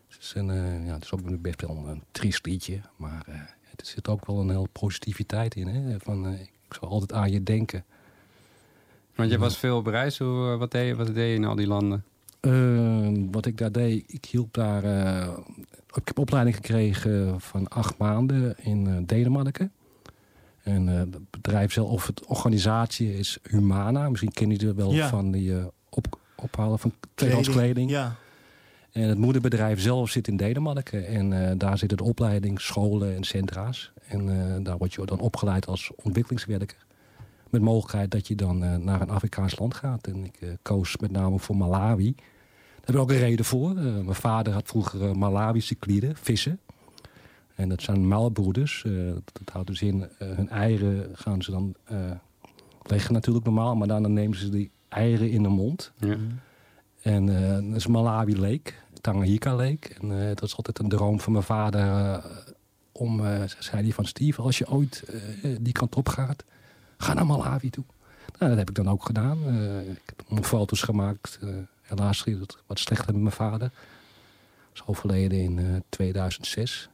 Speaker 11: Het is, een, ja, het is ook best wel een, triest liedje, maar eh, er zit ook wel een heel positiviteit in. Hè? Van, ik zal altijd aan je denken.
Speaker 9: Want je was veel op reis. Hoe, eh, wat, deed je, wat deed je in al die landen?
Speaker 11: Eh, wat ik daar deed, ik hielp daar... eh, ik heb opleiding gekregen van acht maanden in eh, Denemarken. En eh, het bedrijf zelf, of het organisatie is Humana. Misschien ken je het wel
Speaker 10: Ja.
Speaker 11: van die eh, op, ophalen van tweedehands kleding.
Speaker 10: Ja.
Speaker 11: En het moederbedrijf zelf zit in Denemarken. En eh, daar zitten de opleiding, scholen en centra's. En eh, daar word je dan opgeleid als ontwikkelingswerker. Met mogelijkheid dat je dan eh, naar een Afrikaans land gaat. En ik eh, koos met name voor Malawi. Daar heb ik ook een reden voor. Eh, mijn vader had vroeger uh, Malawische klieden, vissen. En dat zijn muilbroeders. Uh, dat houdt dus in, uh, hun eieren gaan ze dan uh, leggen natuurlijk normaal. Maar dan nemen ze die eieren in de mond.
Speaker 9: Ja.
Speaker 11: En uh, dat is Malawi Lake, Tanganyika Lake. En uh, dat is altijd een droom van mijn vader. Uh, om, zei hij van Steve, als je ooit die kant op gaat, ga naar Malawi toe. Nou, dat heb ik dan ook gedaan. ik heb foto's gemaakt. helaas ging het wat slechter met mijn vader. Hij is overleden in 2006.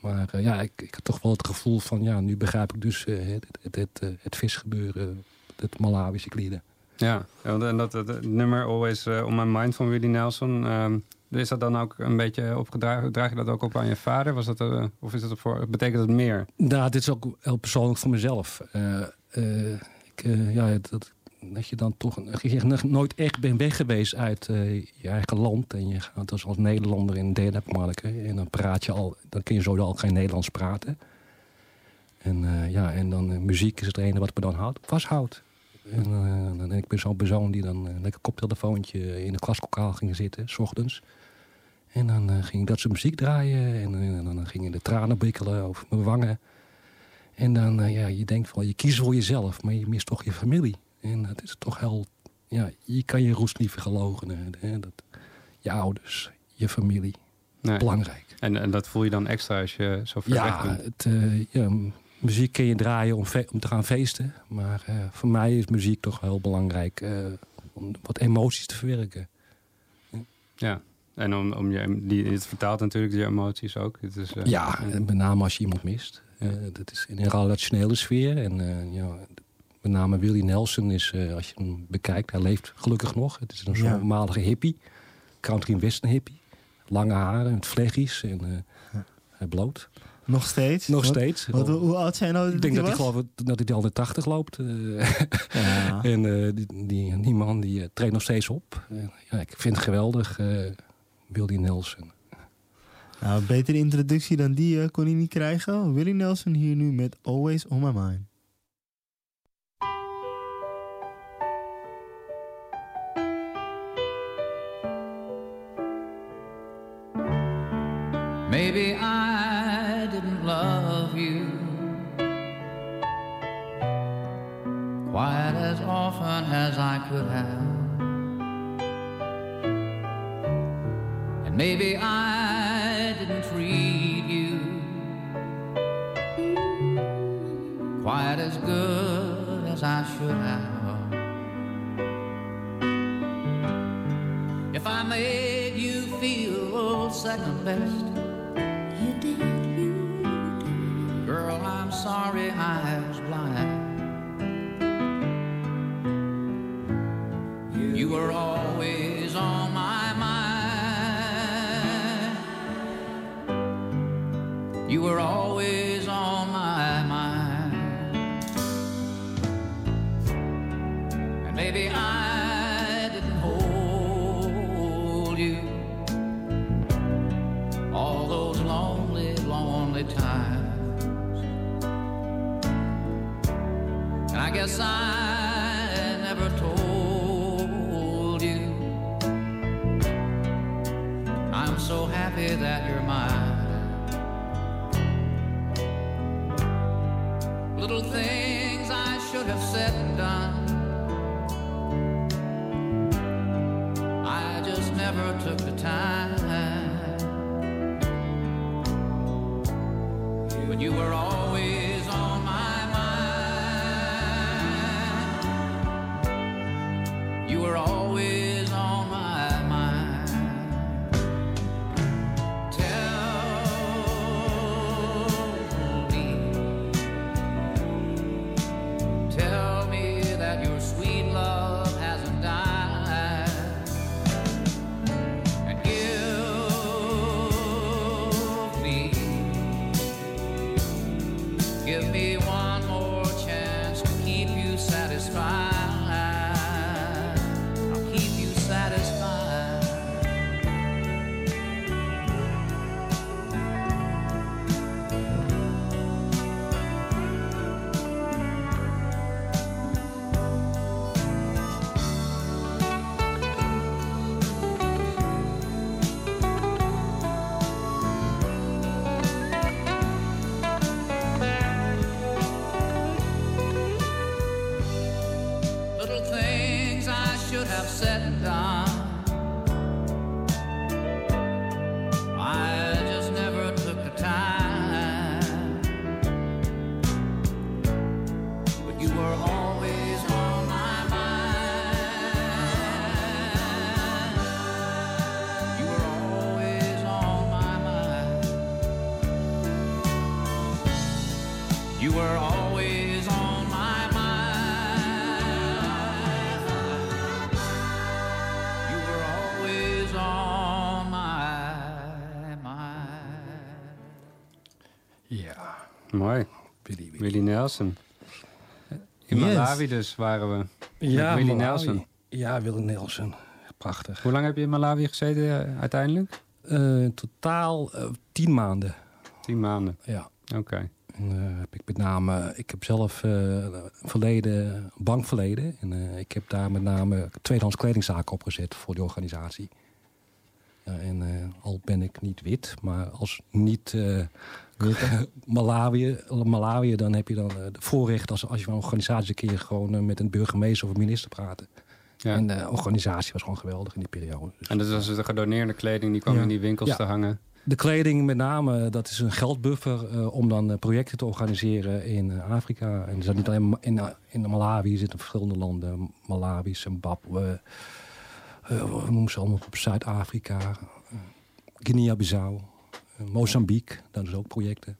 Speaker 11: Maar ja, ik, ik, had toch wel het gevoel van, ja, nu begrijp ik dus het, het, het, het, visgebeuren, het Malawische klieden.
Speaker 9: Ja, en dat, dat, nummer Always On My Mind van Willie Nelson... Um, is dat dan ook een beetje opgedragen? Draag je dat ook op aan je vader? Was dat, uh, of is dat voor, betekent dat meer?
Speaker 11: Nou, dit is ook heel persoonlijk voor mezelf. Uh, ik, ja, dat, dat je dan toch je nooit echt bent weg geweest uit je eigen land. En je gaat dus als Nederlander in Denemarken. En dan praat je al, dan kun je zo al geen Nederlands praten. En ja, en dan muziek is het ene wat me dan houdt, vasthoudt. En, en ik ben zo'n persoon die dan een lekker koptelefoontje in de klaslokaal ging zitten, s ochtends. En dan ging ik dat soort muziek draaien en, en, dan gingen de tranen bikkelen over mijn wangen. En dan, uh, ja, je denkt van, je kiest voor jezelf, maar je mist toch je familie. En dat is toch heel, ja, je kan je roes niet vergelogen. Hè, dat, je ouders, je familie, nee. belangrijk.
Speaker 9: En, en dat voel je dan extra als je zo ver
Speaker 11: ja,
Speaker 9: weg bent?
Speaker 11: Het, uh, ja, muziek kun je draaien om, om te gaan feesten. Maar uh, voor mij is muziek toch heel belangrijk uh, om wat emoties te verwerken.
Speaker 9: Ja, en om, om je, die, het vertaalt natuurlijk die emoties ook. Het is, uh,
Speaker 11: ja, met name als je iemand mist. dat is in een relationele sfeer. En ja, met name Willie Nelson is, als je hem bekijkt, hij leeft gelukkig nog. Het is een ja. voormalige hippie, country western hippie. Lange haren, met vleggies en hij bloot.
Speaker 10: Nog steeds?
Speaker 11: Nog steeds.
Speaker 10: Wat, wat, hoe oud zijn nou?
Speaker 11: Ik denk dat hij, geloof, dat hij al de 80 loopt. Ja. en uh, die, die, die, man die uh, treedt nog steeds op. ja, ik vind het geweldig, Willie Nelson.
Speaker 10: Nou, betere introductie dan die kon hij niet krijgen. Willie Nelson hier nu met Always On My Mind.
Speaker 14: Maybe I didn't love you quite as often as I could have. Maybe I didn't treat you quite as good as I should have. If I made you feel second best.
Speaker 12: You did, you did.
Speaker 14: Girl, I'm sorry I guess I never told you I'm so happy that you're mine. Little things I should have said were always on my mind. You were always on my mind.
Speaker 11: Ja.
Speaker 9: Mooi.
Speaker 11: Willy,
Speaker 9: Willy Nelson. In
Speaker 11: Yes.
Speaker 9: Malawi dus waren we.
Speaker 11: Ja,
Speaker 9: met Willy
Speaker 11: Malawi.
Speaker 9: Nelson.
Speaker 11: Ja, Willy Nelson. Prachtig.
Speaker 9: Hoe lang heb je in Malawi gezeten eh, uiteindelijk?
Speaker 11: Eh, in totaal eh, tien maanden.
Speaker 9: Tien maanden?
Speaker 11: Ja.
Speaker 9: Oké.
Speaker 11: En, eh, heb ik met name, ik heb zelf eh, verleden, bankverleden. En eh, ik heb daar met name tweedehands kledingzaken opgezet voor die organisatie. Ja, en al ben ik niet wit, maar als niet eh Malawi, Malawi, dan heb je dan de voorrecht als, als je van een organisatie een keer gewoon met een burgemeester of een minister praten.
Speaker 9: Ja.
Speaker 11: En de organisatie was gewoon geweldig in die periode. Dus,
Speaker 9: En dat was de gedoneerde kleding die kwam
Speaker 11: Ja.
Speaker 9: in die winkels te hangen.
Speaker 11: De kleding met name, dat is een geldbuffer eh, om dan eh, projecten te organiseren in eh, Afrika. En zijn niet alleen in, in Malawi, er zitten verschillende landen. Malawi, Zimbabwe, eh, hoe noemen ze allemaal op Zuid-Afrika, Guinea-Bissau, Mozambique, dat is ook projecten.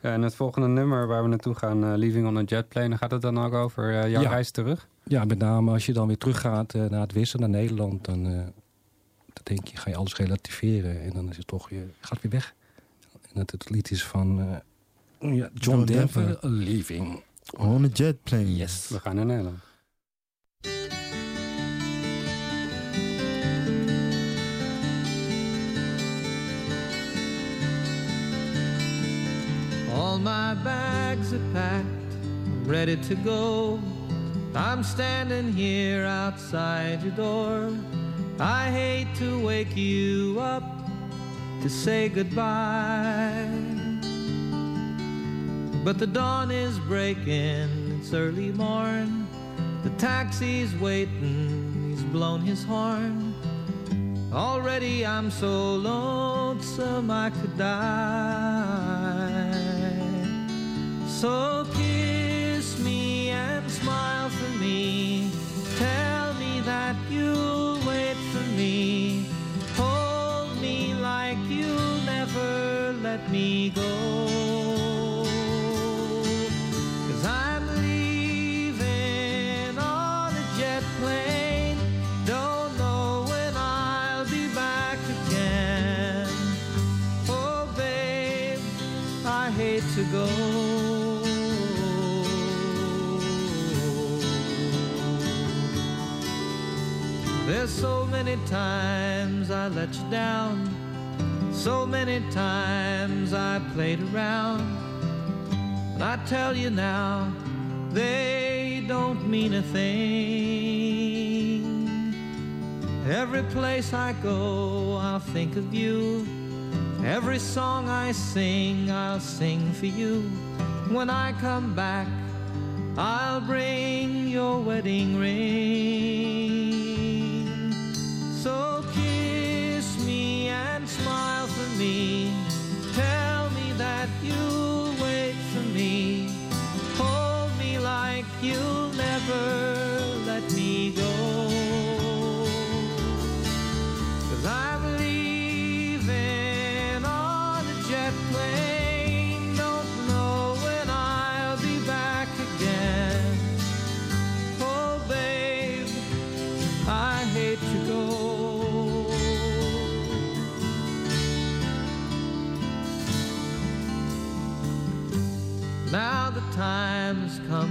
Speaker 9: Ja, en het volgende nummer waar we naartoe gaan, Leaving on a Jet Plane, gaat het dan ook over jouw
Speaker 11: Ja.
Speaker 9: reis terug?
Speaker 11: Ja, met name als je dan weer teruggaat naar het westen, naar Nederland, dan, dan denk je, ga je alles relativeren. En dan is het toch, je gaat weer weg. En het, het lied is van eh, ja, John,
Speaker 10: John
Speaker 11: Denver,
Speaker 10: Denver.
Speaker 11: Leaving.
Speaker 10: On a jet plane.
Speaker 11: Yes.
Speaker 9: We gaan naar Nederland.
Speaker 15: All my bags are packed, ready to go. I'm standing here outside your door. I hate to wake you up to say goodbye. But the dawn is breaking, it's early morn. The taxi's waiting, he's blown his horn. Already I'm so lonesome I could die. So let me go. Cause I'm leaving on a jet plane. Don't know when I'll be back again. Oh, babe, I hate to go. There's so many times I let you down. So many times I played around. And I tell you now, they don't mean a thing. Every place I go, I'll think of you. Every song I sing, I'll sing for you. When I come back, I'll bring your wedding ring. So me.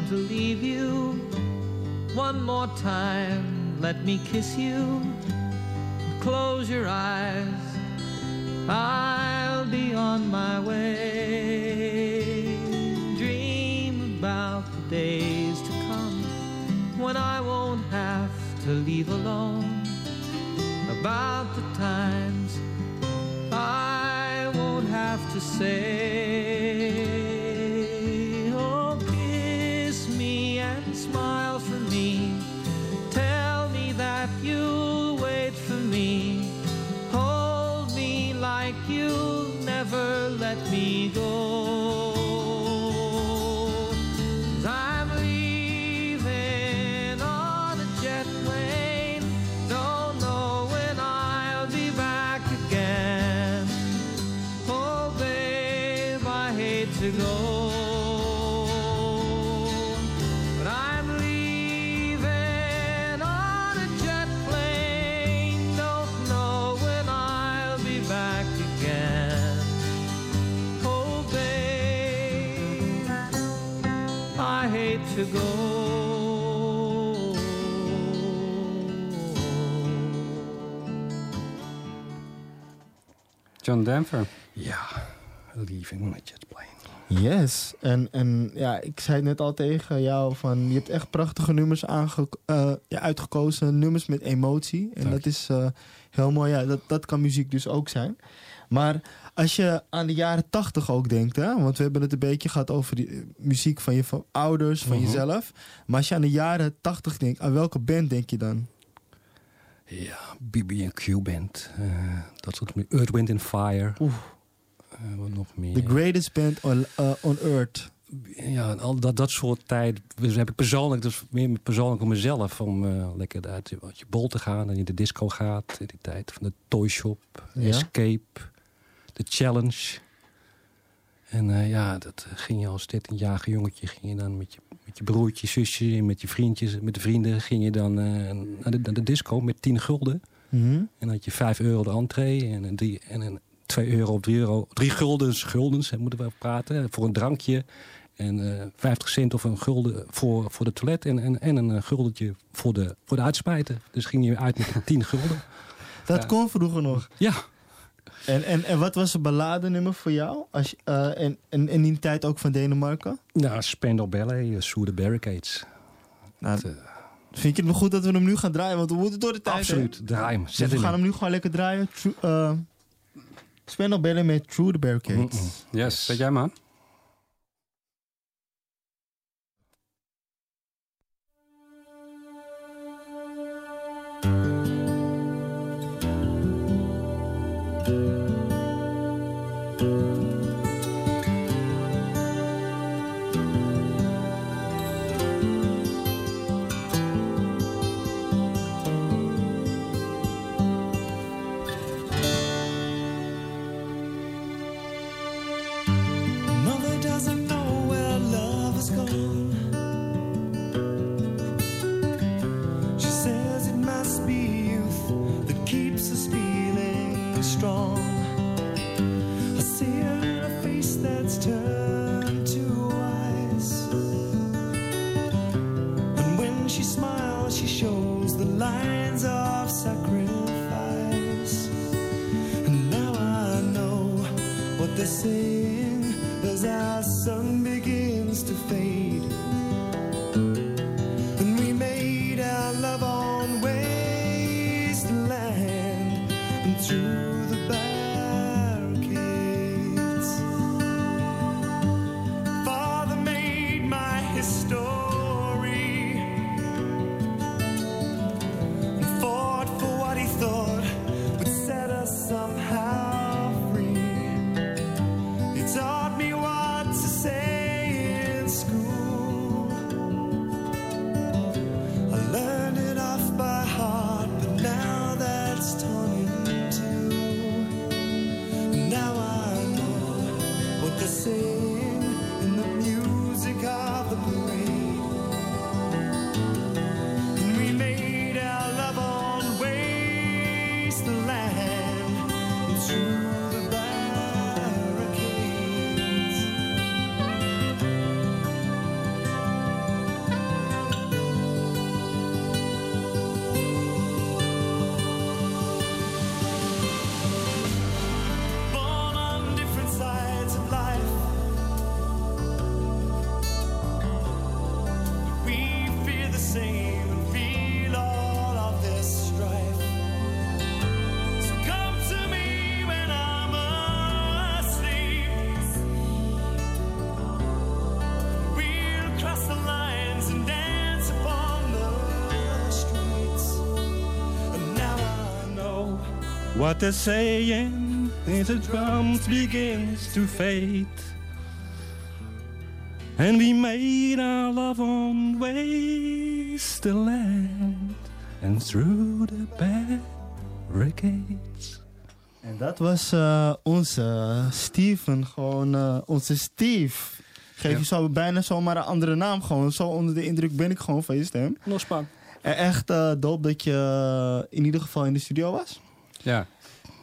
Speaker 15: To leave you. One more time, let me kiss you. Close your eyes, I'll be on my way. Dream about the days to come when I won't have to leave alone. About the times I won't have to say,
Speaker 13: John Denver.
Speaker 11: Ja, Leaving on a Jet Plane.
Speaker 10: Yes. En, en ja, ik zei het net al tegen jou van... je hebt echt prachtige nummers aange eh, ja, uitgekozen. Nummers met emotie. En dat is eh, heel mooi. Ja, dat, dat kan muziek dus ook zijn. Maar als je aan de jaren tachtig ook denkt... Hè, want we hebben het een beetje gehad over die, eh, muziek van je van ouders, van
Speaker 11: Mhm.
Speaker 10: jezelf. Maar als je aan de jaren tachtig denkt... aan welke band denk je dan?
Speaker 11: Ja, BB&Q Band. eh, dat soort mu- Earth, Wind and Fire.
Speaker 10: Oeh.
Speaker 11: Eh, wat nog meer?
Speaker 10: The greatest band on, uh, on earth.
Speaker 11: Ja, al dat, dat soort tijd dus heb ik persoonlijk, dus meer persoonlijk om mezelf, om eh, lekker uit je, uit je bol te gaan en in de disco gaat. In die tijd van de Toy Shop,
Speaker 10: Ja.
Speaker 11: Escape, de Challenge. En eh, ja, dat ging je als 13-jarige jongetje, ging je dan met je, met je broertje, zusje, en met je vriendjes, met de vrienden, ging je dan eh, naar, de, naar de disco met 10 gulden.
Speaker 10: Mhm.
Speaker 11: En dan had je 5 euro de entree en een, drie, en een 2 euro of 3 euro. 3 guldens, guldens, hè, moeten we praten. Voor een drankje. En eh 50 cent of een gulden voor, voor de toilet. En, en, en een eh, guldentje voor de, voor de uitspijten. Dus ging je uit met 10 gulden.
Speaker 10: Dat
Speaker 11: Ja.
Speaker 10: kon vroeger nog.
Speaker 11: Ja.
Speaker 10: En, en, en wat was een balladenummer voor jou? Als je, eh, en, en, en in die tijd ook van Denemarken?
Speaker 11: Nou, Spandau Ballet, uh, Sue the Barricades.
Speaker 10: Nou,
Speaker 11: Dat, eh,
Speaker 10: Vind je het nog goed dat we hem nu gaan draaien? Want we moeten door de tijd.
Speaker 11: Absoluut,
Speaker 10: hè?
Speaker 11: draai hem.
Speaker 10: Dus we gaan hem nu gewoon lekker draaien. True, eh Spandau Ballet met True the Barricades.
Speaker 13: Yes, zet jij maar aan.
Speaker 16: What they're saying
Speaker 17: is the drums begins to fade. And we made our love on wasteland and through the barricades.
Speaker 10: En dat was eh, onze Steven, gewoon eh, onze Steve. Geef
Speaker 11: Ja.
Speaker 10: je zo bijna zomaar een andere naam gewoon. Zo onder de indruk ben ik gewoon van je stem.
Speaker 11: Lospan.
Speaker 10: En echt eh dope dat je eh, in ieder geval in de studio was.
Speaker 13: Ja.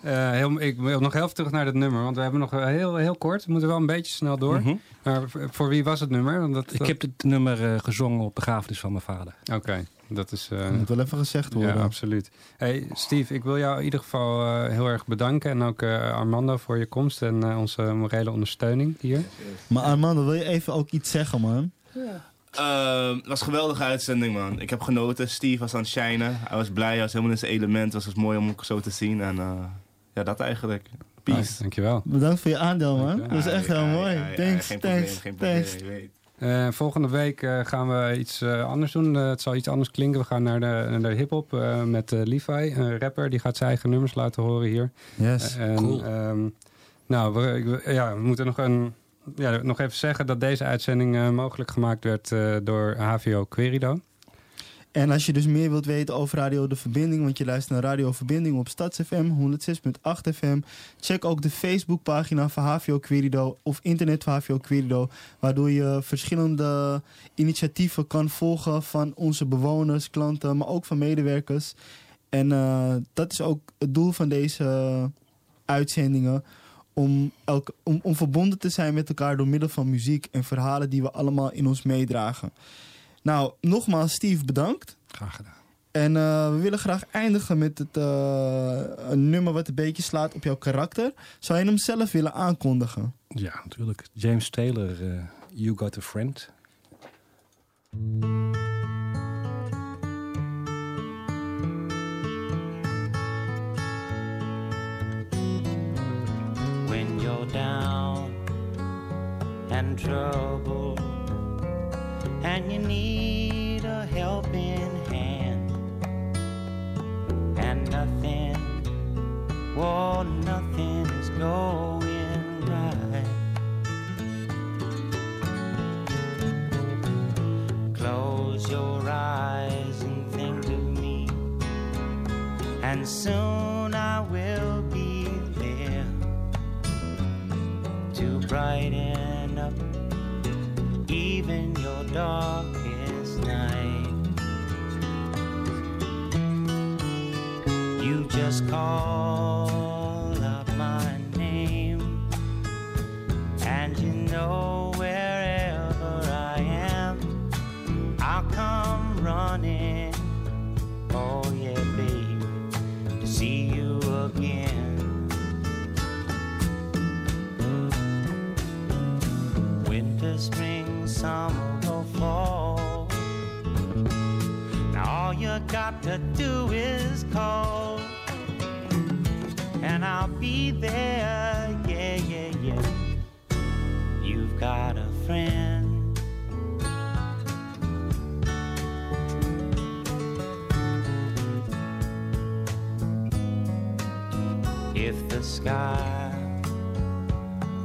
Speaker 9: Eh, heel, ik wil nog heel even terug naar dat nummer, want we hebben nog heel, heel kort. We moeten wel een beetje snel door.
Speaker 11: Mhm.
Speaker 9: Maar voor, voor wie was het nummer? Want dat,
Speaker 11: Ik heb dit nummer eh, gezongen op begrafenis van mijn vader.
Speaker 9: Oké, dat is... eh,
Speaker 10: Moet wel even gezegd worden.
Speaker 9: Ja, absoluut. Hey, Steve, ik wil jou in ieder geval eh, heel erg bedanken. En ook eh, Armando voor je komst en onze morele ondersteuning hier.
Speaker 10: Maar Armando, wil je even ook iets zeggen, man?
Speaker 18: Ehm, het was een geweldige uitzending, man. Ik heb genoten. Steve was aan het shinen. Hij was blij, hij was helemaal in zijn element. Het was mooi om hem zo te zien. En eh, ja, dat eigenlijk. Peace.
Speaker 9: Nice, dankjewel.
Speaker 10: Bedankt voor je aandeel, man. Dat is echt heel mooi. Thanks,
Speaker 18: geen probleem,
Speaker 10: thanks,
Speaker 18: geen probleem,
Speaker 10: thanks.
Speaker 9: Eh, volgende week eh, gaan we iets eh, anders doen. Eh, het zal iets anders klinken. We gaan naar de, naar de hip-hop eh, met eh, Levi, een rapper. Die gaat zijn eigen nummers laten horen hier.
Speaker 10: Yes,
Speaker 9: en,
Speaker 10: cool.
Speaker 9: ehm, nou, we, ik- ja, we moeten nog, een, ja, nog even zeggen dat deze uitzending eh, mogelijk gemaakt werd eh, door HVO Querido.
Speaker 10: En als je dus meer wilt weten over Radio De Verbinding, want je luistert naar Radio Verbinding op StadsFM 106.8 FM, check ook de Facebookpagina van HVO Querido of internet van HVO Querido, waardoor je verschillende initiatieven kan volgen van onze bewoners, klanten, maar ook van medewerkers. En eh, dat is ook het doel van deze uitzendingen. Om, elk, om, om verbonden te zijn met elkaar door middel van muziek en verhalen die we allemaal in ons meedragen. Nou, nogmaals, Steve, bedankt.
Speaker 11: Graag gedaan.
Speaker 10: En eh, we willen graag eindigen met het, eh, een nummer wat een beetje slaat op jouw karakter. Zou je hem zelf willen aankondigen?
Speaker 11: Ja, natuurlijk. James Taylor, eh, You Got a Friend.
Speaker 19: when you're down and troubled and you need a helping hand and nothing, well, nothing is going right. Close your eyes and think of me, and soon I will be there to brighten darkest night. You just call up my name, and you know wherever I am, I'll come running. Oh, yeah, baby, to see you again. winter, spring, summer, got to do is call, and I'll be there. Yeah, yeah, yeah. You've got a friend. If the sky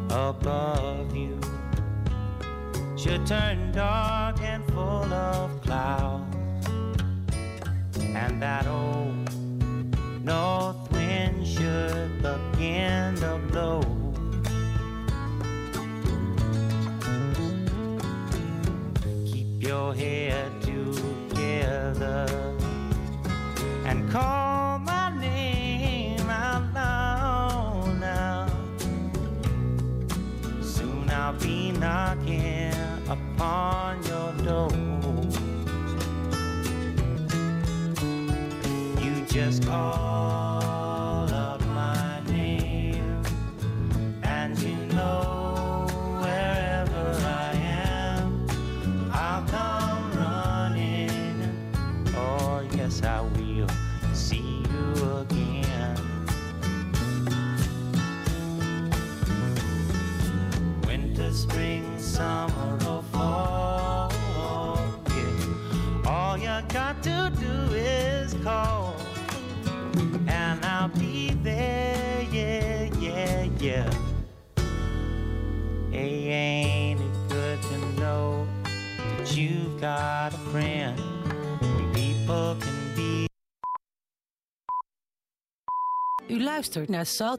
Speaker 19: above you should turn dark that old north wind should begin to blow. Keep your head together and call last call.
Speaker 1: Luistert naar Salto